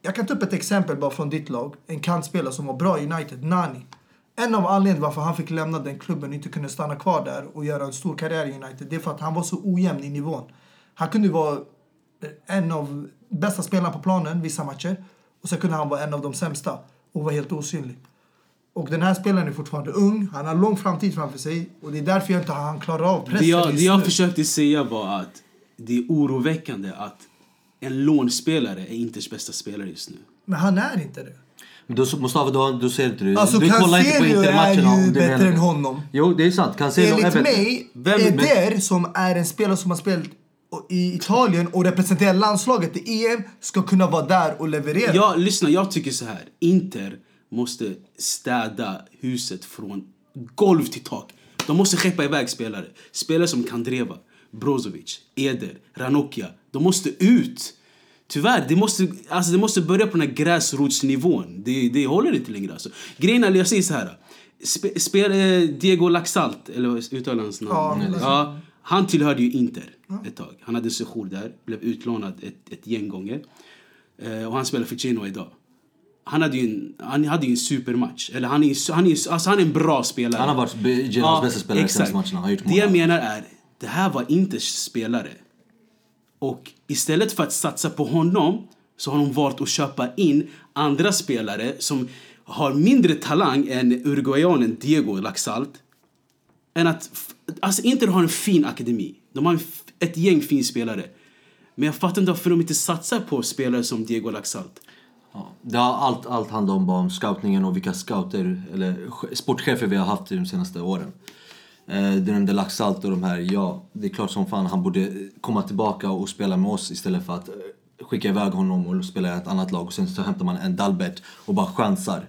jag kan ta upp ett exempel bara från ditt lag. En kantspelare som var bra i United, Nani. En av anledningarna varför han fick lämna den klubben och inte kunde stanna kvar där och göra en stor karriär i United, det är för att han var så ojämn i nivån. Han kunde vara en av bästa spelarna på planen vissa matcher och sen kunde han vara en av de sämsta och var helt osynlig. Och den här spelaren är fortfarande ung, han har lång framtid framför sig och det är därför jag inte han klarar av pressen Det jag, det jag försökte säga var att det är oroväckande att en lånspelare är Inters bästa spelare just nu. Men han är inte det. Men då, Mustafa, då, då ser inte du. Alltså du kollar inte på är Intermatcherna om ju du bättre det. än honom. Jo, det är sant. Cancelo är Enligt bättre. mig, Vem- Eder som är en spelare som har spelat i Italien och representerar landslaget i EM ska kunna vara där och leverera. Jag, lyssna, jag tycker så här. Inter måste städa huset från golv till tak. De måste skeppa iväg spelare. Spelare som Kandreva, Brozovic, Eder, Ranocchia. De måste ut. Tyvärr, det måste, alltså det måste börja på den här gräsrotsnivån. Det, det håller inte längre. Alltså. Grejen är, jag säger så här. Spe, spel, eh, Diego Laxalt, eller uttalar hans namn? Ja, Ja, ja, han tillhörde ju Inter ett tag. Han hade en session där, blev utlånad ett, ett gäng gånger. Eh, och han spelar för Genoa idag. Han hade ju en, han hade ju en supermatch. Eller han är, han är, alltså han är en bra spelare. Han har varit Genoas bästa spelare de senaste matcherna. Det jag menar är, det här var Inters spelare. Och istället för att satsa på honom så har de valt att köpa in andra spelare som har mindre talang än uruguayanen Diego Laxalt. Än att, alltså Inter har en fin akademi. De har en, ett gäng fin spelare. Men jag fattar inte varför de inte satsar på spelare som Diego Laxalt. Ja, det har allt, allt handlar om, bara om scoutningen och vilka scouter, eller sportchefer vi har haft de senaste åren. Eh, du nämnde Laxalt och de här, ja, det är klart som fan han borde komma tillbaka och spela med oss istället för att eh, skicka iväg honom och spela i ett annat lag och sen så hämtar man en Dalbert och bara chansar.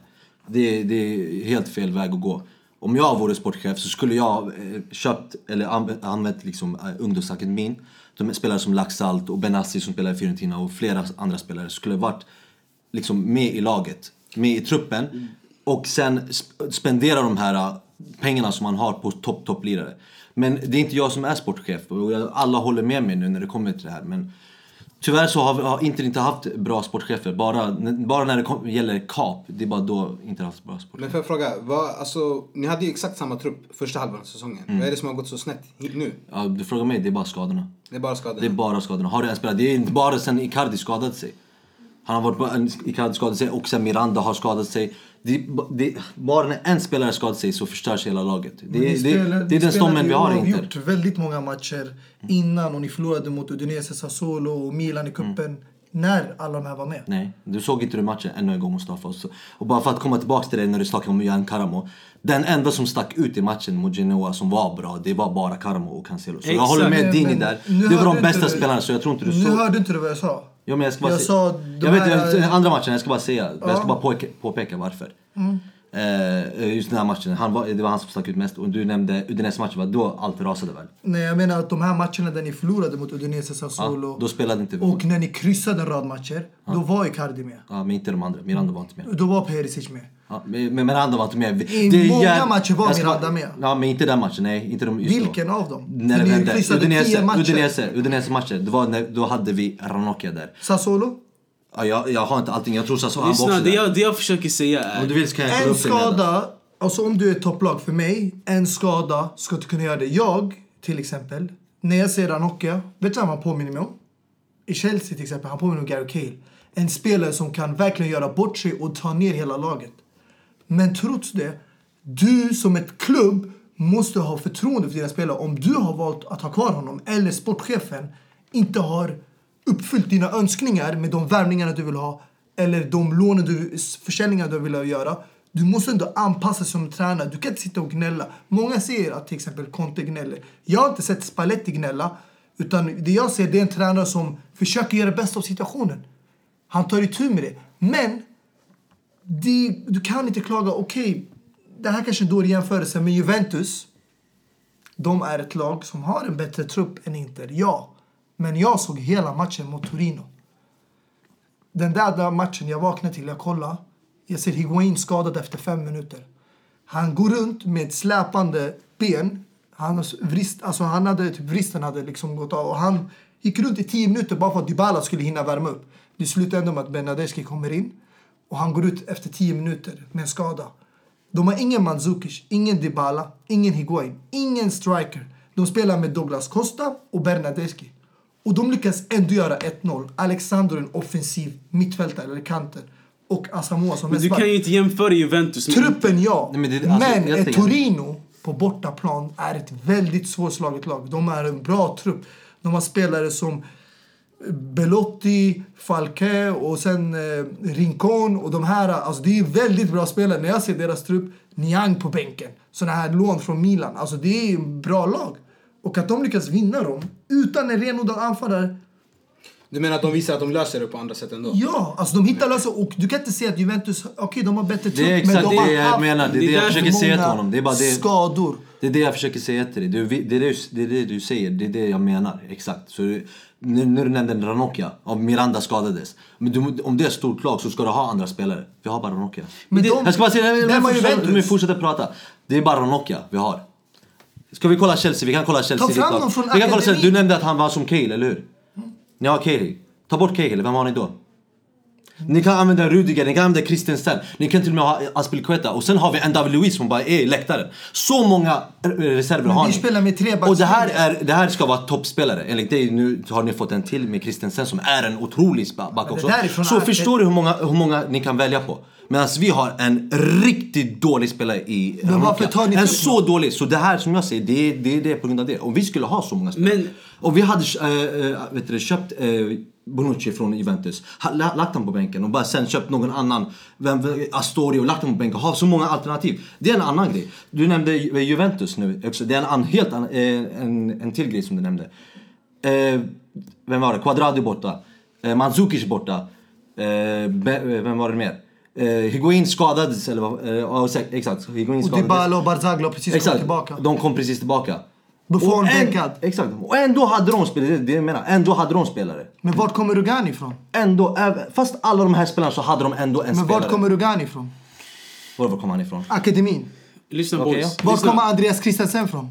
Det, det är helt fel väg att gå. Om jag vore sportchef så skulle jag eh, köpt eller anv- använt liksom ungdomsakademin. De spelare som Laxalt och Benassi som spelar i Fiorentina och flera andra spelare skulle varit liksom med i laget, med i truppen och sen sp- spendera de här pengarna som man har på topp, topplirare. Men det är inte jag som är sportchef och alla håller med mig nu när det kommer till det här. Men tyvärr så har, vi, har Inter inte haft bra sportchefer. Bara, bara när det kom, gäller kap, det är bara då Inter haft bra sportchefer. Men får jag fråga, vad, alltså, ni hade ju exakt samma trupp första halvan av säsongen. Mm. Vad är det som har gått så snett nu? Ja, du frågar mig, det är bara skadorna. Det är bara skador. Det är bara skadorna. Har du en spelare? Det är inte bara sen Icardi skadade sig. Han har varit på, Icardi skadade sig och sen Miranda har skadat sig. Det, det, bara när en spelare skadar sig så förstörs hela laget. Det, det, spelar- det ni är den stommen vi har i Inter. oavgjort väldigt många matcher innan och ni förlorade mot Udinese, Sassuolo och Milan i cupen. När alla de här var med. Nej, du såg inte du matchen ännu en gång Mustafa. Och Och bara för att komma tillbaka till det när du snackade om Jan Karamo. Den enda som stack ut i matchen mot Genoa som var bra, det var bara Karamo och Cancelo. Så jag Exakt. håller med Dini där. nu Det var de inte bästa spelarna så jag tror inte du Nu såg. hörde inte du vad jag sa. Ja, men jag ska bara Jag se- sa de jag vet, här- jag, andra matchen, jag ska bara säga. Jag ska Ja. bara påpeka, påpeka varför. Eh, just den här matchen, han var, det var han som stack ut mest. Och du nämnde Udinese-matchen, då allt rasade väl? Nej, jag menar att de här matcherna där ni förlorade mot Udinese, Sassuolo Ja, då spelade inte vi. och när ni kryssade en rad matcher, då var Icardi med. Ja, men inte de andra. Miranda var inte med. Då var Perisic med. Ja, men men Miranda var inte med. I många jäv- matcher var jag ska- Miranda med. Ja, men inte den matchen. Nej, inte de just då. Vilken av dem? När det vände. Udinese, matcher. Udinese, Udinese matcher. Det var när, då hade vi Ranocchia där. Sassuolo? Ja, jag, jag har inte allting. Jag tror han var också det där. jag, det jag försöker säga är... Om du vill så kan jag En skada, alltså om du är ett topplag för mig, en skada ska inte kunna göra det. Jag, till exempel, när jag ser Ranocchia, vet du vad han påminner mig om? I Chelsea till exempel, han påminner om Gary Cahill. En spelare som kan verkligen göra bort sig och ta ner hela laget. Men trots det, du som ett klubb måste ha förtroende för dina spelare. Om du har valt att ha kvar honom, eller sportchefen inte har uppfyllt dina önskningar med de värvningarna du vill ha, eller de lånen du, försäljningar du vill göra. Du måste ändå anpassa dig som tränare. Du kan inte sitta och gnälla. Många säger att till exempel Conte gnäller. Jag har inte sett Spalletti gnälla. Utan det jag ser det är en tränare som försöker göra det bästa av situationen. Han tar itu med det. Men det, du kan inte klaga. Okej, det här kanske är en dålig jämförelse, men Juventus de är ett lag som har en bättre trupp än Inter, ja. Men jag såg hela matchen mot Torino. Den där, där matchen jag vaknade till, jag kollade. Jag ser Higuain skadad efter fem minuter. Han går runt med ett släpande ben. Han, vrist, alltså han hade, typ, vristen hade liksom gått av. Och han gick runt i tio minuter bara för att Dybala skulle hinna värma upp. Det slutar ändå med att Benadeschi kommer in. Och han går ut efter tio minuter med en skada. De har ingen Mandzukic, ingen Dybala, ingen Higuain, ingen striker. De spelar med Douglas Costa och Bernadeschi. Och de lyckas ändå göra 1-0. Alexander en offensiv mittfältare eller kanter. Och Asamoah som Men du kan ju inte jämföra Juventus med... Truppen ja, Nej, men men, det- alltså, jag ett Torino på bortaplan är ett väldigt svårslaget lag. De är en bra trupp. De har spelare som Belotti, Falque och sen eh, Rincon och de här. Alltså det är väldigt bra spelare. När jag ser deras trupp, Niang på bänken, såna här lån från Milan. Alltså det är en bra lag. Och att de lyckas vinna dem utan en renodlad anfallare. Du menar att de visar att de löser det på andra sätt ändå? Ja, alltså de hittar lösningar. Och du kan inte säga att Juventus, okej de har bättre trupp. Det är exakt men de det har jag menar. Det är det det jag försöker säga till honom. Det är bara det. skador. Det är det jag försöker säga till dig. Du, det, är det, det är det du säger, det är det jag menar. Exakt. Så när, när du nämnde Ranocchia, om Miranda skadades. Men du, om det är ett stort lag så ska du ha andra spelare. Vi har bara Ranocchia. Men de- jag ska bara säga, Vem har fortsätta, Juventus? men fortsätta prata. Det är bara Ranocchia vi har. Ska vi kolla Chelsea? Vi kan kolla Chelsea. Ta fram dem från vi kan kolla Chelsea. Du nämnde att han var som Cahill, eller hur? Ni har Cahill. Ta bort Cahill, vem har ni då? Ni kan använda Rudiger, ni kan använda Christensen, ni kan till och med ha Aspilicueta och sen har vi en David Luiz som bara är i läktaren. Så många eh, reserver har ni. spelar med tre Och det här, är, det här ska vara toppspelare. Enligt dig nu har ni fått en till med Christensen som är en otrolig back också. Så förstår du hur många, hur många ni kan välja på. Medan vi har en riktigt dålig spelare i Men varför Ranocchia. tar ni En så dålig. Så det här som jag säger, det är det, är det på grund av det. Om vi skulle ha så många spelare. Men- Och vi hade äh, vet du, köpt äh, Bonucci från Juventus, lagt honom på bänken och bara sen köpt någon annan, vem, Astori och lagt honom på bänken. Ha så många alternativ. Det är en annan grej. Du nämnde Ju- Juventus nu också. Det är en an, helt annan, eh, en, en till grej som du nämnde. Eh, vem var det? Quadrado borta. Eh, Mandzukic borta. Eh, vem var det mer? Eh, Higuain skadades eller vad? Eh, ja, exakt. Higuain Och skadades. Dybala och Barzagli har precis kommit Exakt, tillbaka. de kom precis tillbaka. Buffon Och en- bänkad. Exakt, och ändå hade de spelare, det jag menar. Ändå hade de spelare. Men vart kommer Rugani ifrån? Ändå, fast alla de här spelarna så hade de ändå en Men spelare. vart kommer Rugani ifrån? Var, var kom han ifrån? Akademin. Lyssna Okej, boys. ja. Var kommer Andreas Christensen från?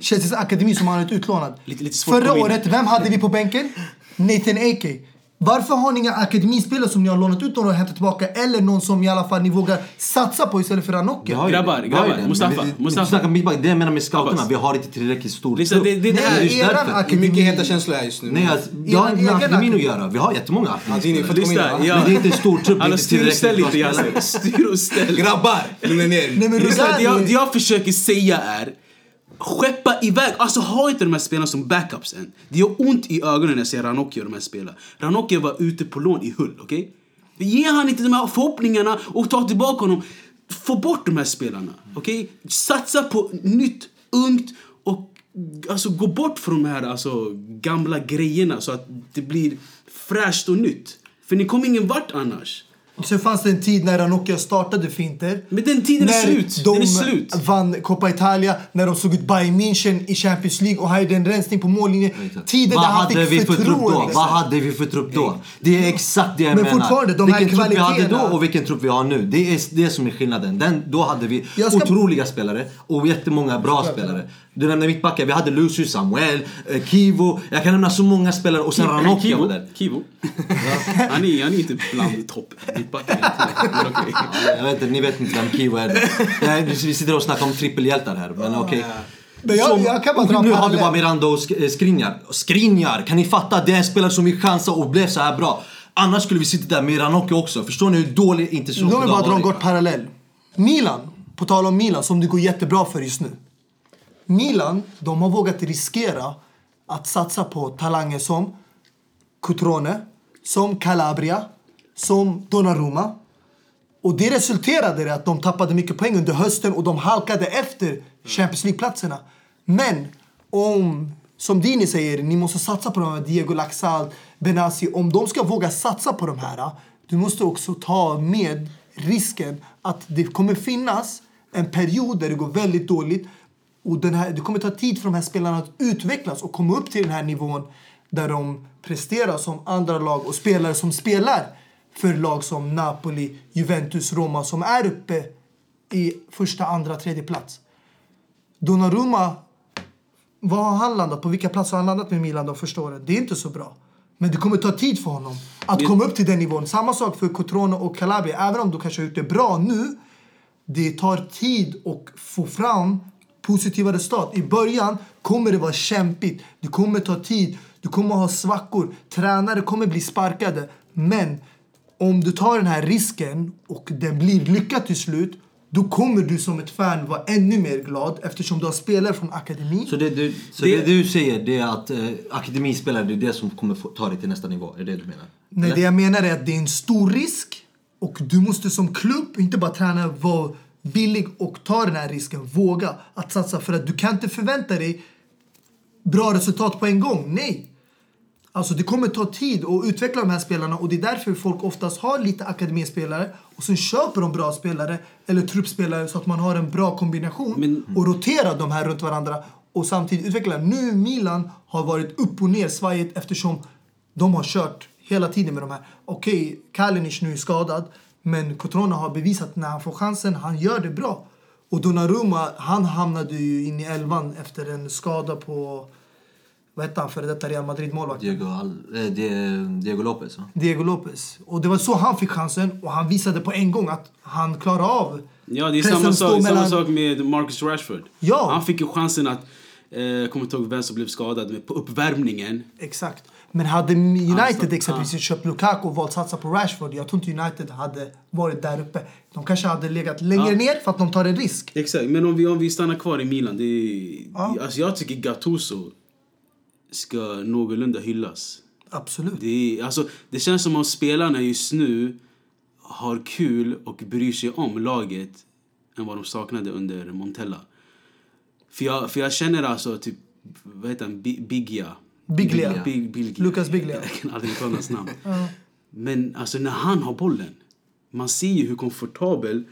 Chelseas akademi som han är utlånad. Lite- lite Förra året, vem hade vi på bänken? Nathan Ake. Varför har ni inga akademispelare som ni har lånat ut och hämtat tillbaka? Eller någon som i alla fall ni vågar satsa på istället för Ranocchia? Grabbar, grabbar, det. Mustafa, vi- Mustafa. Vi snackar mittback. Det jag menar med scouterna, vi har inte tillräckligt stor Lyssna, det, det, Nej, just eran därför. akademi- Mycket heta känslor här just nu. Nej, alltså, jag har Egen med akademin att göra. Vi har jättemånga akademispelare. ja. Men det är inte en stor trupp, är Alla inte styr och ställ lite spelare. Styr och ställ. Grabbar, lugna ner Nej, men er. är- det jag försöker säga är Skeppa iväg, alltså ha inte de här spelarna som backups än. Det gör ont i ögonen när jag ser Ranocchio och de här spelarna. Ranocchio var ute på lån i Hull, okej? Okay? Ge han inte de här förhoppningarna och ta tillbaka honom. Få bort de här spelarna, okej? Okay? Satsa på nytt, ungt och alltså gå bort från de här alltså, gamla grejerna så att det blir fräscht och nytt. För ni kommer ingen vart annars. Sen fanns det en tid när Ranocchia startade finter. Men den tiden är när slut. De Den är slut. vann Coppa Italia, när de såg ut Bayern München i Champions League och hade en rensning på mållinjen. Tiden Vad där han hade fick vi för trupp då? förtroende. Vad hade vi för trupp då? Det är exakt det jag Men menar. fortfarande, de här vilken trupp vi hade då kvaliteterna- och vilken trupp vi har nu. Det är det som är skillnaden. Den, då hade vi ska- otroliga spelare och jättemånga bra spelare. Du nämnde mittbackar, vi hade Lucius, Samuel, eh, Kivo. Jag kan nämna så många spelare och sen Ranocchia var Kivo. där. Kivo. han, är, han är inte bland topp mittbackar. Men okej. Jag vet inte, ni vet inte vem Kivo är. Nej, vi sitter och snackar om trippelhjältar här, men okej. Men jag, Som- jag kan bara dra nu har vi bara Miranda och eh, Skriniar. Skriniar! Kan ni fatta? Det är en spelare som vi chansade och blev så här bra. Annars skulle vi sitta där med Ranocchia också. Förstår ni hur dålig inte så Låt mig bara dra en kort parallell. Milan, på tal om Milan som det går jättebra för just nu. Milan, de har vågat riskera att satsa på talanger som Cutrone, som Calabria, som Donnarumma. Och det resulterade i att de tappade mycket poäng under hösten och de halkade efter Champions League-platserna. Men om, som Dini säger, ni måste satsa på de här Diego Laxal, Benassi. Om de ska våga satsa på de här, du måste också ta med risken att det kommer finnas en period där det går väldigt dåligt och den här, det kommer ta tid för de här spelarna att utvecklas och komma upp till den här nivån där de presterar som andra lag och spelare som spelar för lag som Napoli, Juventus, Roma som är uppe i första, andra, tredje plats. Donnarumma, vad har han landat? På vilka platser har han landat med Milan de första åren? Det är inte så bra. Men det kommer ta tid för honom att komma upp till den nivån. Samma sak för Cotrone och Calabria. Även om de kanske har gjort det bra nu, det tar tid att få fram positiva resultat. I början kommer det vara kämpigt. Det kommer ta tid. Du kommer ha svackor. Tränare kommer bli sparkade. Men om du tar den här risken och den blir lyckad till slut då kommer du som ett fan vara ännu mer glad eftersom du har spelare från akademin. Så det du, så Det- det, du säger det är att eh, akademispelare, det är det som kommer få, ta dig till nästa nivå? Är det det du menar? Nej, det jag menar är att det är en stor risk och du måste som klubb, inte bara träna, vara billig och ta den här risken. Våga att satsa för att du kan inte förvänta dig bra resultat på en gång. Nej! Alltså det kommer ta tid att utveckla de här spelarna och det är därför folk oftast har lite akademispelare och sen köper de bra spelare eller truppspelare så att man har en bra kombination Men- och roterar de här runt varandra och samtidigt utveckla. Nu Milan har varit upp och ner svajigt eftersom de har kört hela tiden med de här. Okej, Kalinic nu är skadad men Cotrone har bevisat när han får chansen, han gör det bra. Och Donnarumma, han hamnade ju in i elvan efter en skada på vad hette han före detta Real Madrid-målvakt? Diego, Die- Diego Lopez va? Diego Lopez. Och det var så han fick chansen och han visade på en gång att han klarar av Ja, det är samma sak, samma mellan- sak med Marcus Rashford. Ja. Han fick ju chansen att, eh, jag kommer inte ihåg vem som blev skadad, men på uppvärmningen. Exakt. Men hade United Alltså, exempelvis köpt Lukaku och valt satsa på Rashford, jag tror inte United hade varit där uppe. De kanske hade legat längre Ja. ner för att de tar en risk. Exakt, men om vi, om vi stannar kvar i Milan. Det Ja. alltså jag tycker Gattuso ska någorlunda hyllas. Absolut. Det, alltså, det känns som om spelarna just nu har kul och bryr sig om laget än vad de saknade under Montella. För jag, för jag känner alltså typ, vad heter han, Bi- Biglia? Biglia. Big, Biglia. Lucas Biglia. Jag kan aldrig uttala hans namn. Men alltså när han har bollen, man ser ju hur komfortabel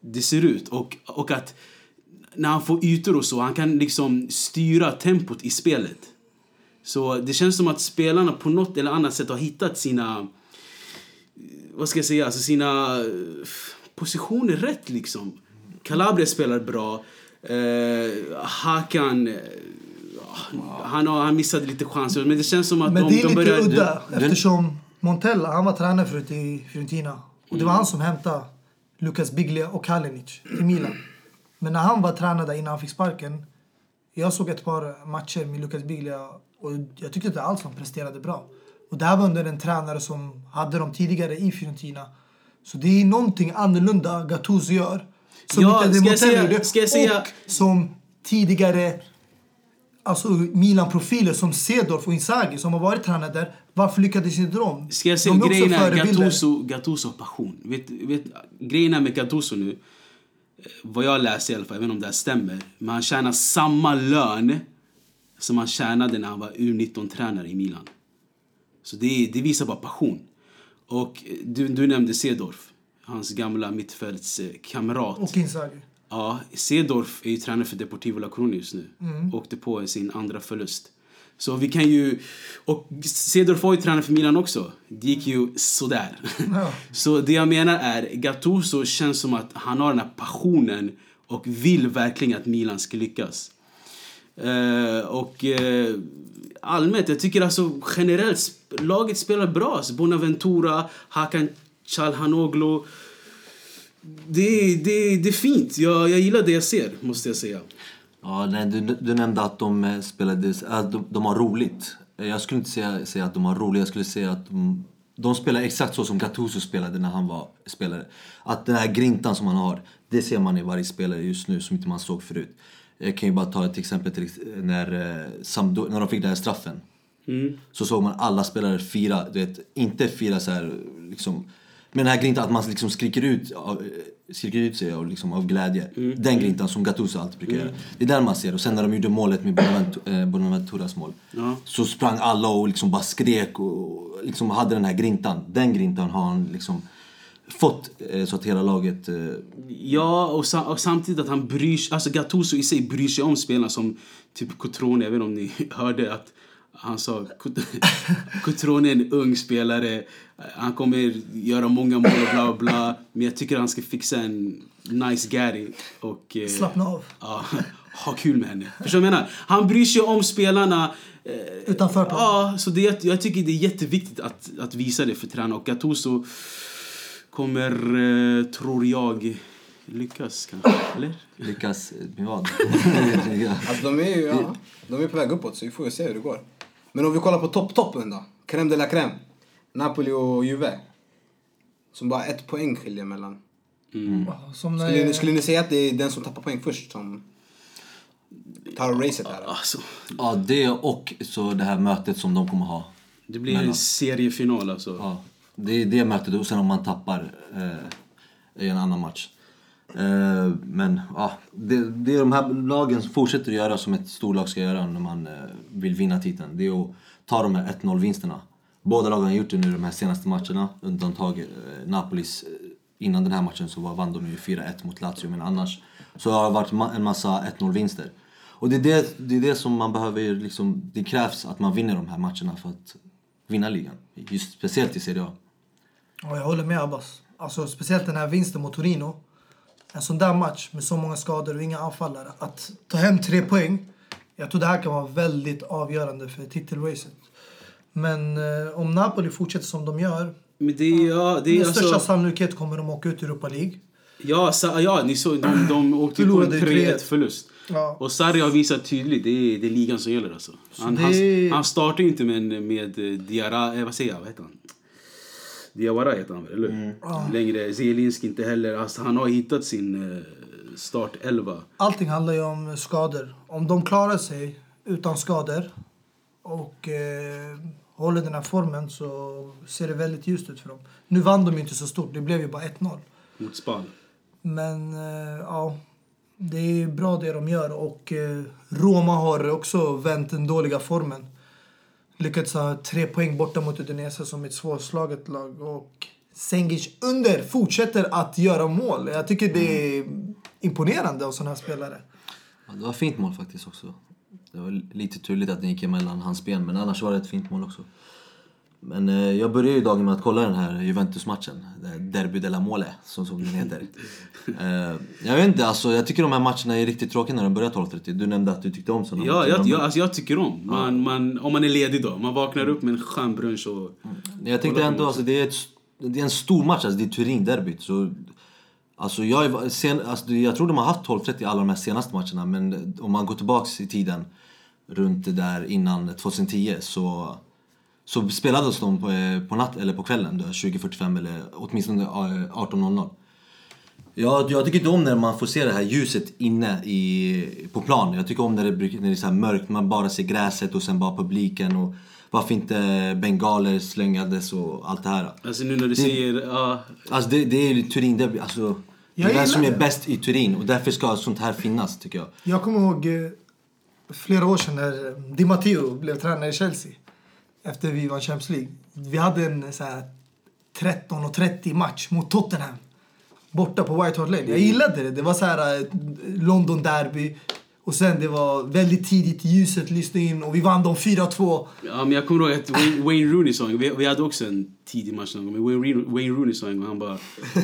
det ser ut. Och, och att när han får ytor och så, han kan liksom styra tempot i spelet. Så det känns som att spelarna på något eller annat sätt har hittat sina, vad ska jag säga, alltså sina eh, positioner rätt liksom. Calabria spelar bra. Eh, Hakan eh, Han, har, han missade lite chanser, men det känns som att Men de, det är de lite börjar... udda eftersom Montella, han var tränare förut i Fiorentina. Och det var han som hämtade Lucas Biglia och Kalinic till Milan. Men när han var tränare där innan han fick sparken. Jag såg ett par matcher med Lucas Biglia och jag tyckte inte alls han presterade bra. Och det här var under en tränare som hade dem tidigare i Fiorentina. Så det är någonting annorlunda Gattuso gör. Som Ja, inte Montella gjorde. Och som tidigare alltså Milan-profiler som Cedorf och Inzaghi som har varit tränare där. Varför lyckades inte de? Ska jag säga, de är grejen förebilder. Gattuso, Gattuso passion. Vet, vet, grejen är med Gattuso nu, eh, vad jag läser i alla fall, jag vet inte om det här stämmer, men han tjänar samma lön som han tjänade när han var U19-tränare i Milan. Så det, det visar bara passion. Och eh, du, du nämnde Cedorf, hans gamla mittfältskamrat. Och Inzaghi. Ja, Cedorf är ju tränare för Deportivo La Coruña just nu. Mm. Åkte på sin andra förlust. Så vi kan ju... Och Cedorf var ju tränare för Milan också. Det gick ju sådär. Ja. Så det jag menar är, Gattuso känns som att han har den här passionen och vill verkligen att Milan ska lyckas. Eh, och eh, allmänt, jag tycker alltså generellt, laget spelar bra. Så Bonaventura, Hakan Calhanoglu. Det, det, det är fint. Jag, jag gillar det jag ser, måste jag säga. Ja, nej, du, du nämnde att de eh, spelade, att de, de har roligt. Eh, Jag skulle inte säga, säga att de har roligt, jag skulle säga att de, de spelar exakt så som Gattuso spelade när han var spelare. Att den här grintan som han har, det ser man i varje spelare just nu som inte man såg förut. Jag kan ju bara ta ett exempel till, när, eh, när de fick den här straffen. Så såg man alla spelare fira, du vet, inte fira så här liksom med den här grintan att man liksom skriker ut, skriker ut sig av, liksom, av glädje. Den grintan som Gattuso alltid brukar göra. Det är den man ser. Och sen när de gjorde målet med eh, Bonaventuras mål. Ja. Så sprang alla och liksom bara skrek och liksom hade den här grintan. Den grintan har han liksom fått eh, så att hela laget... Eh, Ja, och, sa, och samtidigt att han bryr sig, alltså Gattuso i sig bryr sig om spelarna som typ Cotrone, jag vet inte om ni hörde att han sa "Cot- Cotrone är en ung spelare, han kommer göra många mål och bla bla men jag tycker han ska fixa en nice Gary och eh, Slappna av. ja, ha kul med henne. Förstår du vad jag menar? Han bryr sig om spelarna eh, Utanför plan. Ja, så det, jag tycker det är jätteviktigt att, att visa det för tränare. Och Gattuso kommer, eh, tror jag, lyckas kanske. Eller? lyckas med vad? ja. Alltså de är ju ja, de är på väg uppåt så vi får ju se hur det går. Men om vi kollar på topp-toppen då. Crème de la crème. Napoli och Juve. Som bara ett poäng skiljer mellan. Som Skulle, ni- när, skulle ni säga att det är den som tappar poäng först som tar racet här? Alltså, ja, det och så det här mötet som de kommer ha. det blir Mellan. en seriefinal alltså. Ja, det är det mötet och sen om man tappar eh, i en annan match. Eh, men ja, det, det är de här lagen som fortsätter att göra som ett storlag ska göra när man eh, vill vinna titeln. Det är att ta de här 1-0 vinsterna. Båda lagen har gjort det nu de här senaste matcherna. Undantag eh, Napolis. Eh, innan den här matchen så var, vann de ju 4-1 mot Lazio men annars så har det varit ma- en massa 1-0 vinster. Och det är det, det är det som man behöver liksom, det krävs att man vinner de här matcherna för att vinna ligan. Just speciellt i Serie A. Ja, jag håller med Abbas. Alltså, speciellt den här vinsten mot Torino. En sån där match med så många skador och inga anfallare. Att ta hem tre poäng. Jag tror det här kan vara väldigt avgörande för titelracet. Men eh, om Napoli fortsätter som de gör. Men det, är- ja, det är Med största alltså... sannolikhet kommer de åka ut i Europa League. Ja, sa, ja ni såg, de, de åkte på en Förlorade 3-1 3-1. förlust. Ja. Och Sarri har visat tydligt, det är, det är ligan som gäller alltså. Han, det- han, han startar ju inte med, med Diarra, eh, vad säger jag, vad heter han? Diawara heter han väl, eller hur? Längre. Zielinski inte heller. Alltså, han har hittat sin eh, startelva. Allting handlar ju om skador. Om de klarar sig utan skador och eh, håller den här formen så ser det väldigt ljust ut för dem. Nu vann de ju inte så stort, det blev ju bara 1-0. mot Spal. Men eh, ja, det är bra det de gör och eh, Roma har också vänt den dåliga formen. Lyckats ha tre poäng borta mot Udinese som ett svårslaget lag och Sengic under fortsätter att göra mål. Jag tycker det är imponerande av sådana här spelare. Ja, det var fint mål faktiskt också. Det var lite turligt att den gick emellan hans ben men annars var det ett fint mål också. Men eh, jag började ju dagen med att kolla den här Juventus-matchen. Derby della Mole, som, som den heter. eh, jag vet inte, alltså, jag tycker de här matcherna är riktigt tråkiga när de börjar 12.30. Du nämnde att du tyckte om sådana Ja, matcher. jag, De- jag, alltså jag tycker om. Man, man, om man är ledig då. Man vaknar upp med en skön brunch och... Jag tänkte ändå, alltså, det, är ett, det är en stor match, alltså, det är Turin-derbyt. Så, alltså, jag, sen, alltså, jag tror de har haft 12.30 i alla de här senaste matcherna, men om man går tillbaks i tiden, runt det där innan 2010, så, så spelades de på, eh, på, natt, eller på kvällen, då, 20.45 eller åtminstone eh, 18.00. Jag, jag tycker inte om när man får se det här ljuset inne i, på plan. Jag tycker om när det, när det är så här mörkt, man bara ser gräset och sen bara publiken. Och varför inte bengaler slängades och allt det här. Alltså nu när du säger... Ja, Alltså det, det är ju Turin, det, alltså, det är den som är det. bäst i Turin och därför ska sånt här finnas tycker jag. Jag kommer ihåg eh, flera år sedan när eh, Di Matteo blev tränare i Chelsea. Efter vi vann Champions League. Vi hade en så här 13.30 match mot Tottenham. Borta på White Hart Lane. Jag gillade det. Det var så här eh, London Derby. Och sen det var väldigt tidigt, ljuset lyste in och vi vann dem 4-2. ja, men jag kommer ihåg att Wayne, Wayne Rooney sa vi, vi hade också en tidig match någon gång. Men Wayne, Wayne Rooney sa en gång, han bara...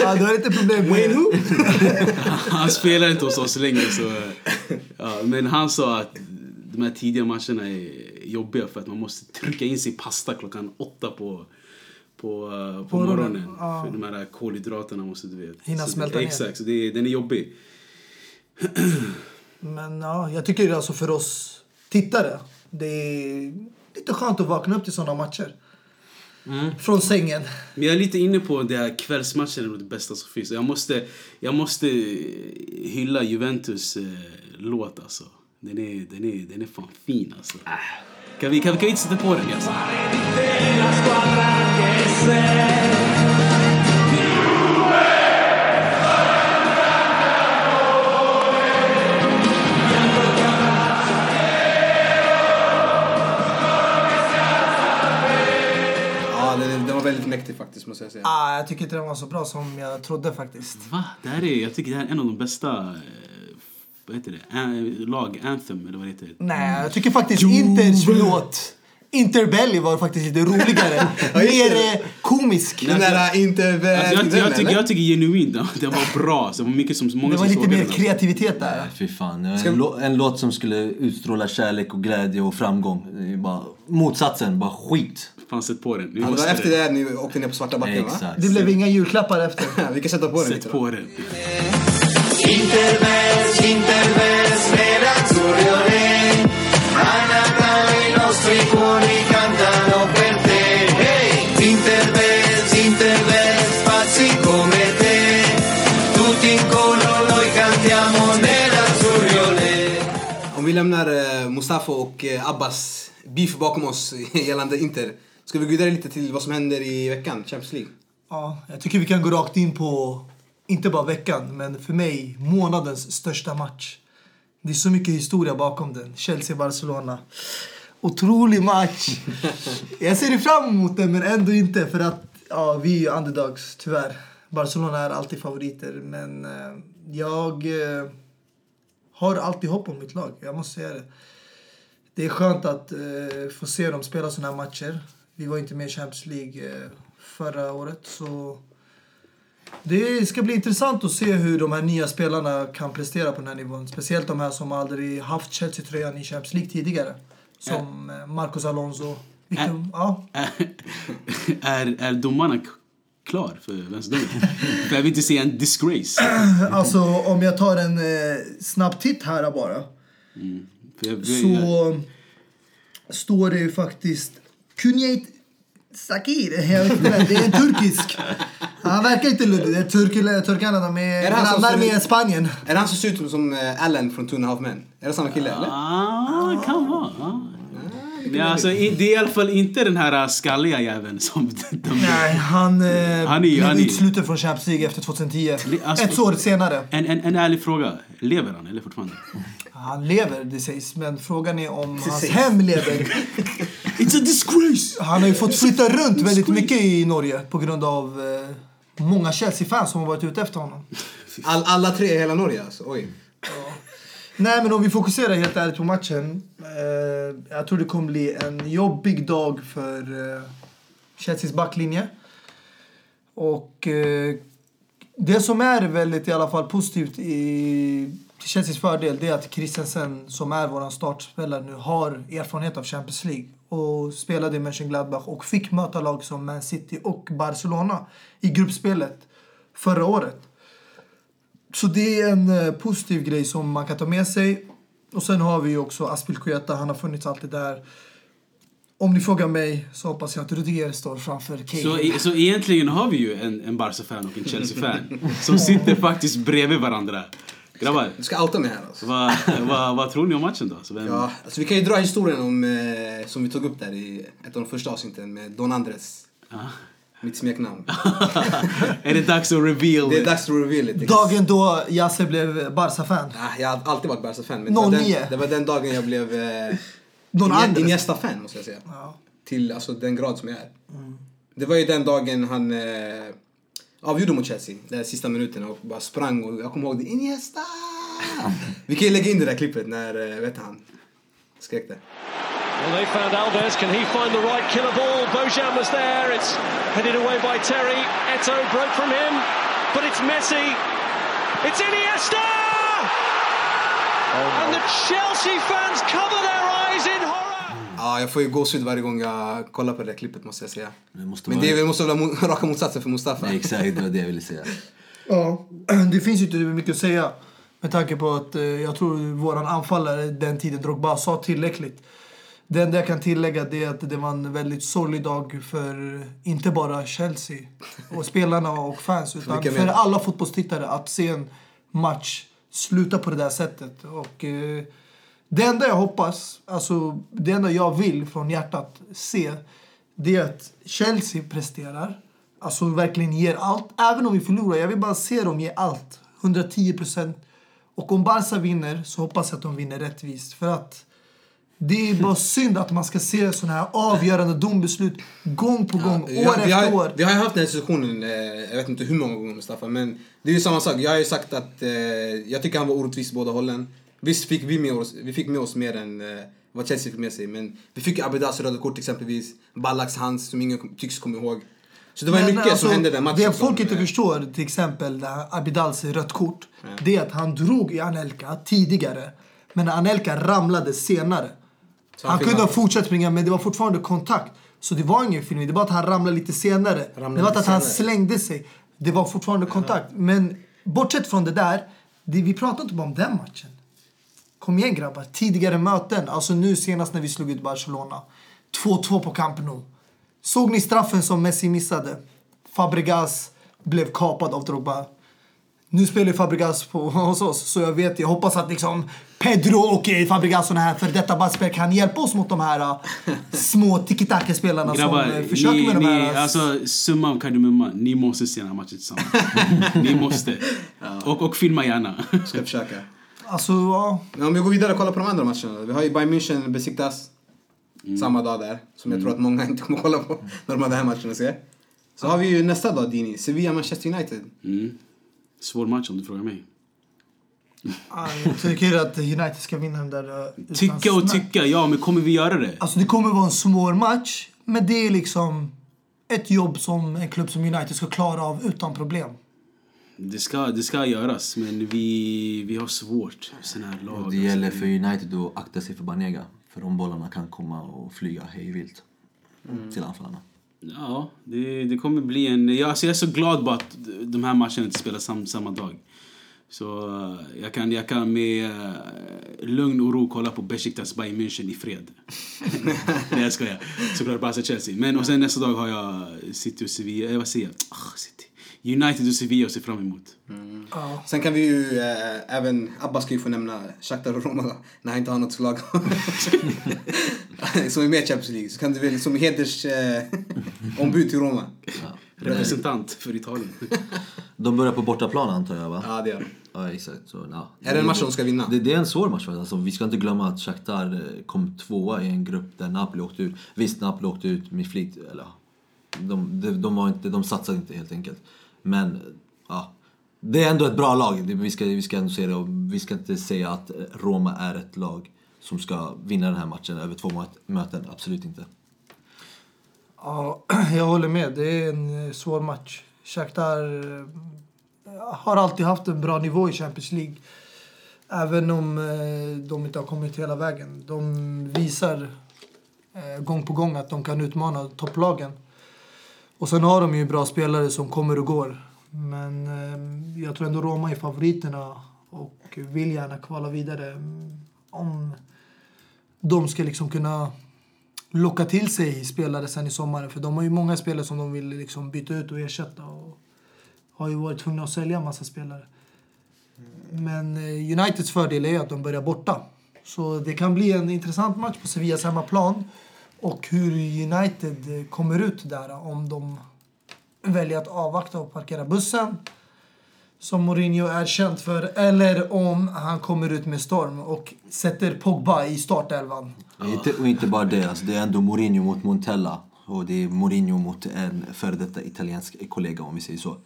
Ja, du har lite problem med... Wayne who? Han spelar inte hos oss längre så... Ja, men han sa att de här tidiga matcherna är jobbiga för att man måste trycka in sig pasta klockan åtta på, på, eh, på, På morgonen. ja. För de här kolhydraterna måste du vet. Hinna Så det- smälta ner. Exakt, så det, är- den är jobbig. Men ja, jag tycker alltså för oss tittare, det är lite skönt att vakna upp till sådana matcher. Från sängen. Men jag är lite inne på det här kvällsmatchen är det bästa som finns. Jag måste, jag måste hylla Juventus eh, låt alltså. Den är, den, är, den är fan fin alltså. Kan vi, kan, kan vi inte sätta på den alltså? Väldigt mäktig faktiskt måste jag säga. Ah, jag tycker inte den var så bra som jag trodde faktiskt. Va? Det här är, jag tycker det här är en av de bästa eh, vad heter det? An, lag, Anthem eller vad det heter. Nej, jag tycker faktiskt Inters låt Interbelly var faktiskt lite roligare. Mer eh, komisk. Den där inte Alltså, jag, jag, den, tycker, jag tycker genuint den var bra. Så det var mycket som, många Det var som lite mer den. kreativitet där. Nej, fy fan. En, lå- en låt som skulle utstråla kärlek och glädje och framgång. Det bara motsatsen, bara skit. Fan, sätt på den. Det var efter det ni åkte ner på svarta backen va? Det blev inga julklappar efter. Vi kan sätta på den lite Sätt på den. Intervez, intervez, nerazzurriole, a Natale i nostri cuori cantano per te. Hey! Intervez, intervez, pazzi come te, tutti in coro noi cantiamo nerazzurriole. Om vi lämnar eh, Mustafa och eh, Abbas beef bakom oss gällande Inter. Ska vi gå vidare lite till vad som händer i veckan, Champions League? Ja, jag tycker vi kan gå rakt in på, inte bara veckan, men för mig månadens största match. Det är så mycket historia bakom den. Chelsea-Barcelona. Otrolig match! jag ser fram emot den, men ändå inte. För att ja, vi är ju underdogs, tyvärr. Barcelona är alltid favoriter, men eh, jag eh, har alltid hopp om mitt lag. Jag måste säga det. Det är skönt att eh, få se dem spela såna här matcher. Vi var inte med i Champions League eh, förra året. Så det ska bli intressant att se hur de här nya spelarna kan prestera på den här nivån. Speciellt de här som aldrig haft Chelsea-tröjan i Champions League tidigare. Som eh, Marcos Alonso. Vilken, ja. är, är domarna klar för jag vill inte se en disgrace. Alltså om jag tar en eh, snabb titt här bara. För jag, Så står det ju faktiskt Cunhate Sakir. Jag det är en turkisk. Han verkar inte luddig. Det är turk, turkarna. De är Är det grannar med Spanien. Är det han som ser ut som eh, Allen från Two and a Half Men? Är det samma kille eller? Ah, det kan vara. Ah. Ja, alltså, det är i alla fall inte den här äh, skalliga jäveln som de... Nej, han, eh, Han är- blev han är- utsluten från Champions League efter 2010. alltså- Ett år senare. En, en, en ärlig fråga. Lever han eller fortfarande? Han lever, det sägs. Men frågan är om hans sägs. hem lever. It's a disgrace! Han har ju fått flytta runt väldigt mycket i Norge på grund av eh, många Chelsea-fans som har varit ute efter honom. All, alla tre i hela Norge alltså? Oj. Nej, men om vi fokuserar helt ärligt på matchen. Eh, jag tror det kommer bli en jobbig dag för eh, Chelseas backlinje. Och eh, det som är väldigt i alla fall positivt i Chelseas fördel det är att Christensen som är vår startspelare nu har erfarenhet av Champions League och spelade i Mönchengladbach och fick möta lag som Man City och Barcelona i gruppspelet förra året. Så det är en eh, positiv grej som man kan ta med sig. Och sen har vi ju också Aspilicueta, han har funnits alltid där. Om ni frågar mig så hoppas jag att Rudiger står framför Kane. Så, e- så egentligen har vi ju en, en Barca-fan och en Chelsea-fan som sitter faktiskt bredvid varandra. Grabbar, Du ska outa mig här alltså. vad, vad, vad tror ni om matchen då? Så vem, Ja, alltså vi kan ju dra historien om, eh, som vi tog upp där i ett av de första avsnitten med Don Andres. Ja. Mitt smeknamn. är det dags att reveal? Det är dags att reveal it. Dagen då Yasse blev Barca-fan. Ah, jag har alltid varit Barca-fan. men det var 09. Den, det var den dagen jag blev eh. Iniesta-fan måste jag säga. Ja. Till alltså, den grad som jag är. Det var ju den dagen han eh, avgjorde mot Chelsea, de sista minuterna och bara sprang och jag kommer ihåg det. Iniesta! Vi kan ju lägga in det där klippet när, eh, vet han, skrek det. Well, they found Alves. Can he find the right killer ball? Bojan was there. It's headed away by Terry. Eto broke from him, but it's Messi. It's Iniesta! And the Chelsea fans cover their eyes in horror. Ja, jag får ju gåshud varje gång jag kollar på det där klippet måste jag säga. Det måste Men vara- det måste vara raka motsatsen för Mustafa. Nej, exakt, det var det jag ville säga. Ja, det finns ju inte mycket att säga. Med tanke på att eh, jag tror våran anfallare den tiden, Drogba, sa tillräckligt. Det enda jag kan tillägga är att det var en väldigt sorglig dag för inte bara Chelsea och spelarna och fans utan för alla fotbollstittare att se en match sluta på det där sättet. Och, eh, det enda jag hoppas, alltså det enda jag vill från hjärtat se det är att Chelsea presterar. Alltså verkligen ger allt. Även om vi förlorar. Jag vill bara se dem ge allt. 110 procent. Och om Barca vinner så hoppas jag att de vinner rättvist. För att det är bara synd att man ska se såna här avgörande dombeslut gång på gång, vi, år vi, efter har, år. vi har ju haft den här diskussionen, eh, jag vet inte hur många gånger Mustafa, men det är ju samma sak. Jag har ju sagt att eh, jag tycker han var orättvis båda hållen. Visst fick vi med oss, vi fick med oss mer än eh, vad Chelsea fick med sig, men vi fick Abedas röda kort exempelvis, Ballaks hands som ingen tycks komma ihåg. Så det var Men, mycket alltså, som hände den matchen. Det folk som, inte eh, förstår, till exempel det här Abidals rött kort, det är att han drog i Anelka tidigare. Men Anelka ramlade senare. Så han han kunde ha fortsatt springa men det var fortfarande kontakt. Så det var ingen filmning, det var att han ramlade lite senare. Ramlade det var att han senare. slängde sig. Det var fortfarande kontakt. Men bortsett från det där, det, vi pratar inte bara om den matchen. Kom igen grabbar, tidigare möten. Alltså nu senast när vi slog ut Barcelona. 2-2 på Camp Nou. Såg ni straffen som Messi missade? Fabregas blev kapad av Drogba. Nu spelar Fabregas på, hos oss, så jag vet, jag hoppas att liksom Pedro och eh, Fabregas och här för detta Bassberg kan hjälpa oss mot de här eh, små tiki-taka-spelarna som Grabbar, eh, försöker ni, med de ni, här... eh, alltså summa av kardemumma, ni måste se den här matchen tillsammans. ni måste. Och, och filma gärna. Ska försöka. Alltså, ja. Men om vi går vidare och kollar på de andra matcherna. Vi har ju Bayern München Besiktas samma dag där. Som jag tror att många inte kommer kolla på när de har den här matchen att se. Så har vi ju nästa dag Dini, Sevilla Manchester United. Mm. Svår match om du frågar mig. Jag tycker att United ska vinna den där eh, utan Tycka och tycka, ja men kommer vi göra det? Alltså det kommer vara en svår match, men det är liksom ett jobb som en klubb som United ska klara av utan problem. Det ska, det ska göras, men vi, vi har svårt. Såna här lag. Och det gäller för United att akta sig för Banega. För de bollarna kan komma och flyga hejvilt till anfallarna. Ja, det, det kommer bli en... Jag, alltså jag är så glad bara att de här matcherna inte spelas sam, samma dag. Så eh, jag kan, jag kan med uh, lugn och ro kolla på Besiktas Bayern München i fred. Nej jag skojar. Såklart Barca Chelsea. Men och sen nästa dag har jag City och Sevilla. Eh, vad säger jag? Ah, City. United och Sevilla att se fram emot. Ja. Sen kan vi ju eh, även, Abba ska ju få nämna Shakhtar och Roma när han inte har något slag. som är med i Champions League. Så kan du väl som heders eh, ombud till Roma. Representant för Italien. De börjar på bortaplan antar jag va? Ja det gör de. Ja exakt. Så, ja. Är det en match de ska vinna? Det, det är en svår match. Alltså, vi ska inte glömma att Shakhtar eh, kom tvåa i en grupp där Napoli åkte ut. Visst, Napoli åkte ut med flit. Eller, ja. de, de, de, var inte, de satsade inte helt enkelt. Men ja, Det är ändå ett bra lag, vi ska, vi ska ändå se det och vi ska inte säga att eh, Roma är ett lag som ska vinna den här matchen över två möten, absolut inte. Ja, jag håller med. Det är en eh, svår match. Shakhtar eh, har alltid haft en bra nivå i Champions League. Även om de inte har kommit hela vägen. De visar gång på gång att de kan utmana topplagen. Och sen har de ju bra spelare som kommer och går. Men eh, jag tror ändå Roma är favoriterna och vill gärna kvala vidare. Mm, om de ska liksom kunna locka till sig spelare sen i sommar. För de har ju många spelare som de vill liksom byta ut och ersätta. Och har ju varit tvungna att sälja en massa spelare. Men eh, Uniteds fördel är att de börjar borta. Så det kan bli en intressant match på Sevillas hemmaplan. Och hur United kommer ut där. Om de väljer att avvakta och parkera bussen. Som Mourinho är känd för. Eller om han kommer ut med storm och sätter Pogba i startelvan. Och Inte, och inte bara det, alltså det är ändå Mourinho mot Montella. Och det är Mourinho mot en före detta italiensk kollega om vi säger så.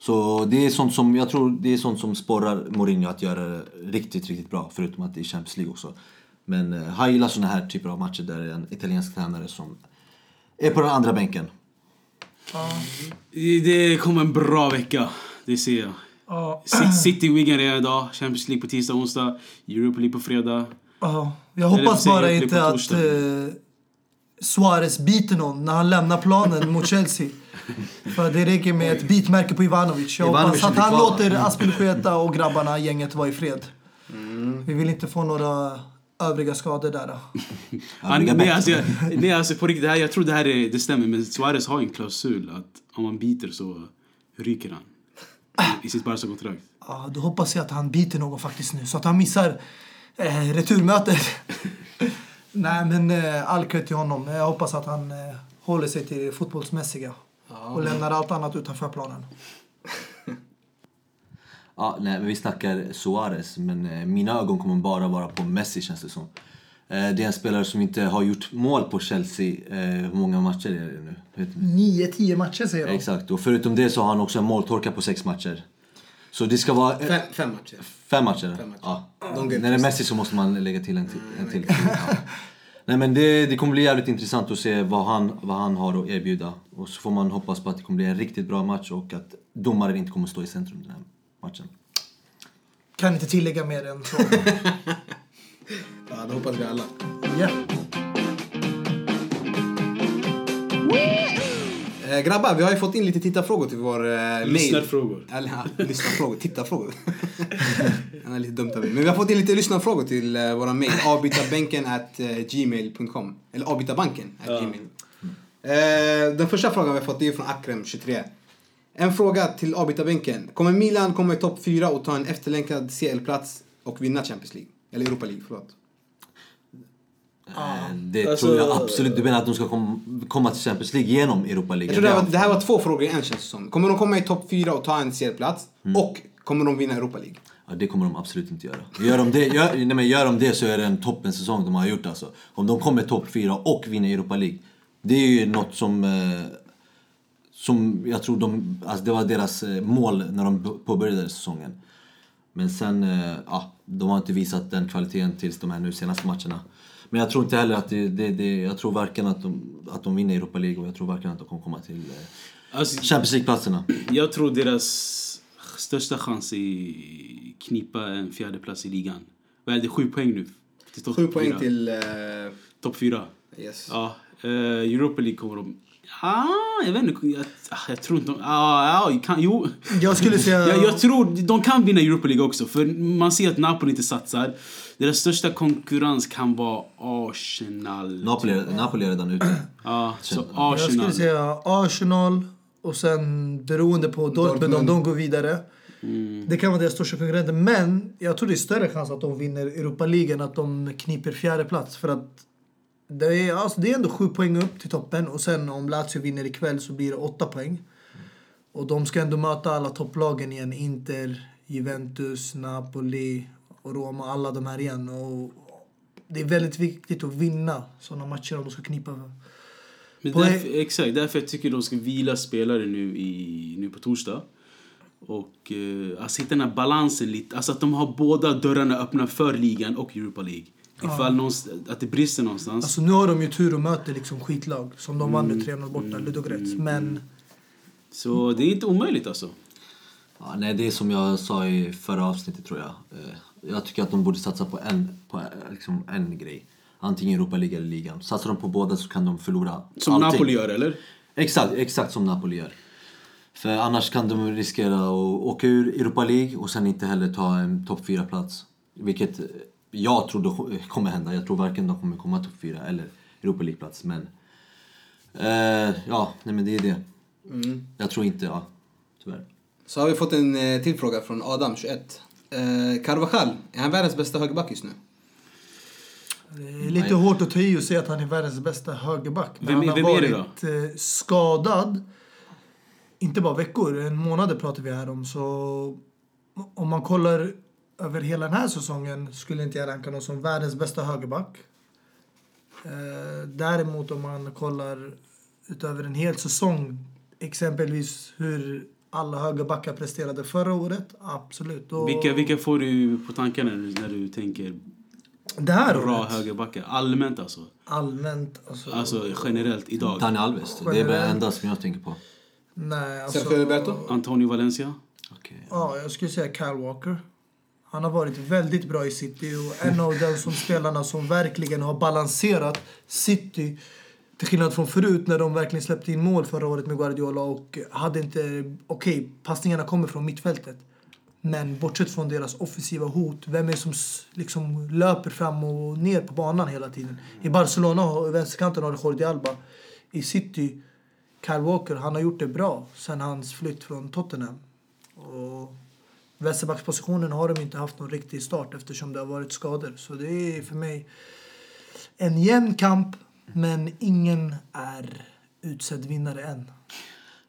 Så det är sånt som, jag tror det är sånt som sporrar Mourinho att göra det riktigt, riktigt bra. Förutom att det är Champions League också. Men eh, han gillar såna här typer av matcher där det är en italiensk tränare som är på den andra bänken. Det kommer en bra vecka. Det ser jag. Ja. Ci- City Wigan redan idag. Champions League på tisdag, onsdag. Europa League på fredag. Ja, jag hoppas bara inte att eh, Suarez biter någon när han lämnar planen mot Chelsea. För det räcker med ett bitmärke på Ivanovic. Jag Ivanovic hoppas att han låter Aspilicueta och grabbarna, gänget, vara i fred. Mm. Vi vill inte få några övriga skador där. Då. Han, nej, alltså, jag, nej, alltså på riktigt, här, jag tror det här är, det stämmer. Men Suarez har en klausul att om man biter så ryker han. I sitt Barca-kontrakt. Ja, då hoppas jag att han biter någon faktiskt nu så att han missar eh, returmötet. Nej, men eh, all cred till honom. Jag hoppas att han eh, håller sig till det fotbollsmässiga och lämnar allt annat utanför planen. Ja, nej, men vi snackar Suarez, men eh, mina ögon kommer bara vara på Messi känns det som. Eh, det är en spelare som inte har gjort mål på Chelsea. Eh, hur många matcher är det nu? Inte. 9-10 matcher säger de. Exakt, och förutom det så har han också en måltorka på sex matcher. Så det ska vara... Fem, fem matcher. Fem matcher? Fem matcher. Ja. När det är Messi så måste man lägga till en till. En till. Ja. Nej men det, det kommer bli jävligt intressant att se vad han, vad han har att erbjuda. Och så får man hoppas på att det kommer bli en riktigt bra match och att domaren inte kommer stå i centrum den här matchen. Kan inte tillägga mer än så. Ja, det hoppas vi alla. Ja. Eh, grabbar, vi har ju fått in lite tittarfrågor till vår eh, mail. Lyssnarfrågor. Eller ja, lyssnarfrågor. Tittarfrågor. det är lite dumt av mig. Men vi har fått in lite lyssnarfrågor till eh, våra mail. Avbytarbänken at eh, gmail.com. Eller avbytarbanken at gmail. Eh, den första frågan vi har fått är från Akrem23. En fråga till avbytarbänken. Kommer Milan komma i topp 4 och ta en efterlängtad CL-plats och vinna Champions League? Eller Europa League, förlåt. Eh, Det Alltså- tror jag absolut. Du menar att de ska kom, komma till Champions League genom Europa League? Jag tror det här, var, det här var två frågor i en känns det som. Kommer de komma i topp 4 och ta en CL-plats? Och kommer de vinna Europa League? Ja, det kommer de absolut inte göra. Gör de det, gör, nej, men gör de det så är det en toppensäsong de har gjort alltså. Om de kommer topp fyra och vinner Europa League. Det är ju något som... Eh, som jag tror de... Alltså det var deras eh, mål när de påbörjade säsongen. Men sen, eh, ja, de har inte visat den kvaliteten tills de här nu senaste matcherna. Men jag tror inte heller att det, det, det jag tror varken att de, att de vinner Europa League och jag tror varken att de kommer komma till eh, Alltså, Champions League-platserna. jag tror deras största chans är knipa en fjärde plats i ligan. Vad är det? Sju poäng nu? Till Sju poäng fyra. till... Topp fyra. yes. Ja. Eh, Europa League kommer de... Ah, jag vet inte. Jag, ah, jag tror inte de... Ah, ja, kan, jo. Jag skulle säga... Jag, jag tror de kan vinna Europa League också. För man ser att Napoli inte satsar. Deras största konkurrens kan vara Arsenal. Napoli, Napoli är redan ute. Ja, så Jag skulle Arsenal. säga Arsenal och sen beroende på Dortmund, om Dortmund. de går vidare. Det kan vara deras största konkurrenter. Men jag tror det är större chans att de vinner Europa League än att de kniper fjärde plats För att det är, alltså, det är ändå sju poäng upp till toppen. Och sen om Lazio vinner ikväll så blir det åtta poäng. Och de ska ändå möta alla topplagen igen. Inter, Juventus, Napoli och Roma. Alla de här igen. Och det är väldigt viktigt att vinna sådana matcher om de ska knipa Men därför, exakt, därför jag tycker de ska vila spelare nu, i, nu på torsdag. Och uh, alltså hitta den här balansen lite. Alltså att de har båda dörrarna öppna för ligan och Europa League. Ifall någonstans, att det brister någonstans. Alltså nu har de ju tur och möter liksom skitlag. Som de vann Mm. med 3-0 borta, Ludogorets. Men Så det är inte omöjligt alltså. Ja, nej, det är som jag sa i förra avsnittet tror jag. Eh, Jag tycker att de borde satsa på en, på eh, liksom en grej. Antingen Europa League eller ligan. Satsar de på båda så kan de förlora Som allting. Napoli gör eller? Exakt, exakt som Napoli gör. För annars kan de riskera att åka ur Europa League och sen inte heller ta en topp 4-plats. Vilket jag tror då kommer hända. Jag tror varken de kommer komma topp 4 eller Europa League-plats. Men eh, ja, nej men det är det. Jag tror inte, ja. Tyvärr. Så har vi fått en eh, till fråga från Adam, 21. Eh, Carvajal, är han världens bästa högerback just nu? det är lite hårt att ta i och säga att han är världens bästa högerback. Men Vem han har vem är det varit eh, skadad. Inte bara veckor, en månad pratar vi här om. Så om man kollar över hela den här säsongen skulle inte jag ranka någon som världens bästa högerback. Eh, däremot om man kollar utöver en hel säsong, exempelvis hur alla högerbackar presterade förra året, absolut. Då, Vilka, vilka får du på tankarna när du, när du tänker det här bra året, högerbackar? Allmänt alltså. allmänt, alltså, Alltså generellt idag. Dani Alves, det är det enda som jag tänker på. nej, alltså, Sergio Roberto? Antonio Valencia. Okej. Ja, jag skulle säga Kyle Walker. Han har varit väldigt bra i City och en av de som spelarna som verkligen har balanserat City till skillnad från förut när de verkligen släppte in mål förra året med Guardiola och hade inte... Okej, passningarna kommer från mittfältet. Men bortsett från deras offensiva hot, vem är det som liksom löper fram och ner på banan hela tiden? I Barcelona, i vänsterkanten har du Jordi Alba. I City, Kyle Walker, han har gjort det bra sen hans flytt från Tottenham. Och vänsterbackspositionen har de inte haft någon riktig start eftersom det har varit skador. Så det är för mig en jämn kamp, men ingen är utsedd vinnare än.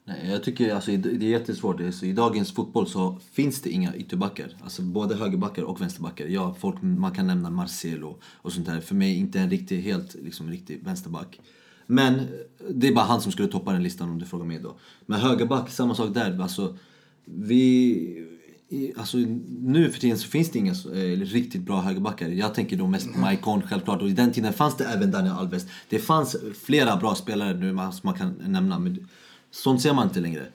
Nej, jag tycker alltså, det är jättesvårt. Alltså, I dagens fotboll så finns det inga ytterbackar. Alltså både högerbackar och vänsterbackar. Ja, folk, man kan nämna Marcelo och sånt där. För mig inte en riktig, helt liksom, riktig vänsterback. Men det är bara han som skulle toppa den listan om du frågar mig då. Men högerback, samma sak där. Alltså, vi... Alltså, nu för tiden så finns det inga eh, riktigt bra högerbackar. Jag tänker då mest på Maicon självklart. Och i den tiden fanns det även Daniel Alves. Det fanns flera bra spelare nu som man kan nämna. Men sånt ser man inte längre.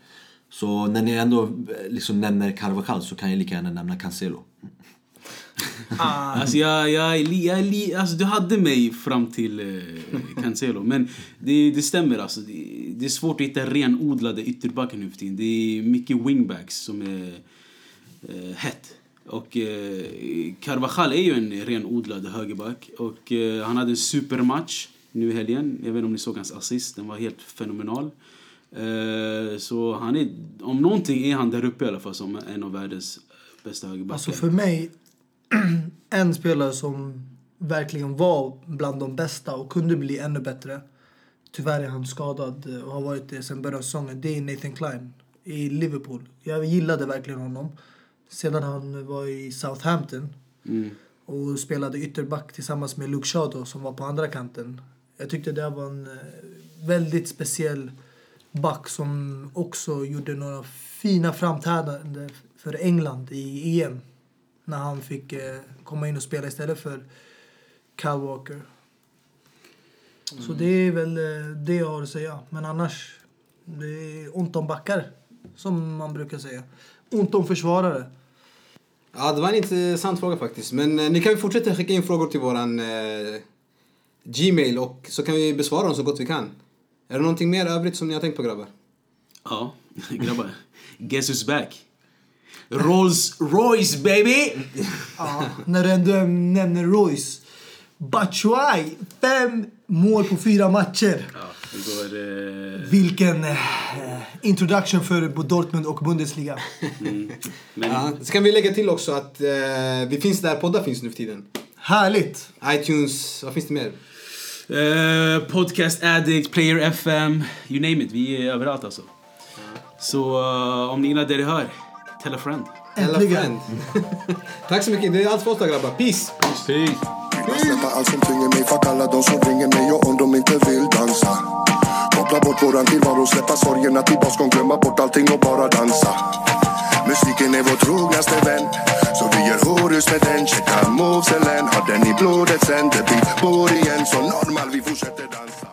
Så när ni ändå eh, liksom nämner Carvajal så kan jag lika gärna nämna Cancelo. Alltså jag, jag, jag, li- alltså du hade mig fram till eh, Cancelo. Men det, det stämmer alltså. Det, det är svårt att hitta renodlade ytterbackar nu för tiden. Det är mycket wingbacks som är eh, hett. Och eh, Carvajal är ju en renodlad högerback. Och eh, han hade en supermatch nu i helgen. Jag vet inte om ni såg hans assist. Den var helt fenomenal. Eh, så han är, om någonting är han där uppe i alla fall som en av världens bästa högerbackar. Alltså för mig, en spelare som verkligen var bland de bästa och kunde bli ännu bättre. Tyvärr är han skadad och har varit det sen början av säsongen. Det är Nathan Klein i Liverpool. Jag gillade verkligen honom. Sedan han var i Southampton Mm. och spelade ytterback tillsammans med Luke Shaw då, som var på andra kanten. Jag tyckte det var en eh, väldigt speciell back som också gjorde några fina framträdanden för England i EM. När han fick eh, komma in och spela istället för Kyle Walker. Så det är väl eh, det jag har att säga. Men annars, det är ont om backar. Som man brukar säga. Ont om försvarare. Ja, det var en intressant fråga faktiskt. Men eh, ni kan ju fortsätta skicka in frågor till våran eh, Gmail och så kan vi besvara dem så gott vi kan. Är det någonting mer övrigt som ni har tänkt på grabbar? Ja, grabbar. Guess who's back? Rolls Royce baby! Ja, när du ändå nämner Royce. Batshuay, fem mål på fyra matcher. Ja, går... Eh, Vilken eh, introduction för Dortmund och Bundesliga. mm. Men Ja, så kan vi lägga till också att eh, vi finns där poddar finns nu för tiden. Härligt! iTunes, vad finns det mer? eh, Podcast Addict, Player FM, you name it. Vi är överallt alltså. Så eh, om ni gillar det ni hör, tell a friend. Äntligen. Friend. Tack så mycket. Det är allt för oss grabbar. Peace! Peace! Släppa allt som tynger mig, fuck alla de som ringer mig och om de inte vill dansa. Koppla bort våran tillvaro, släppa sorgerna till baskon, glömma bort allting och bara dansa. Musiken är vår trognaste vän Så vi gör horus med den. Checka movesen Har den i blodet sen? Det blir bor igen Så normal vi fortsätter dansa.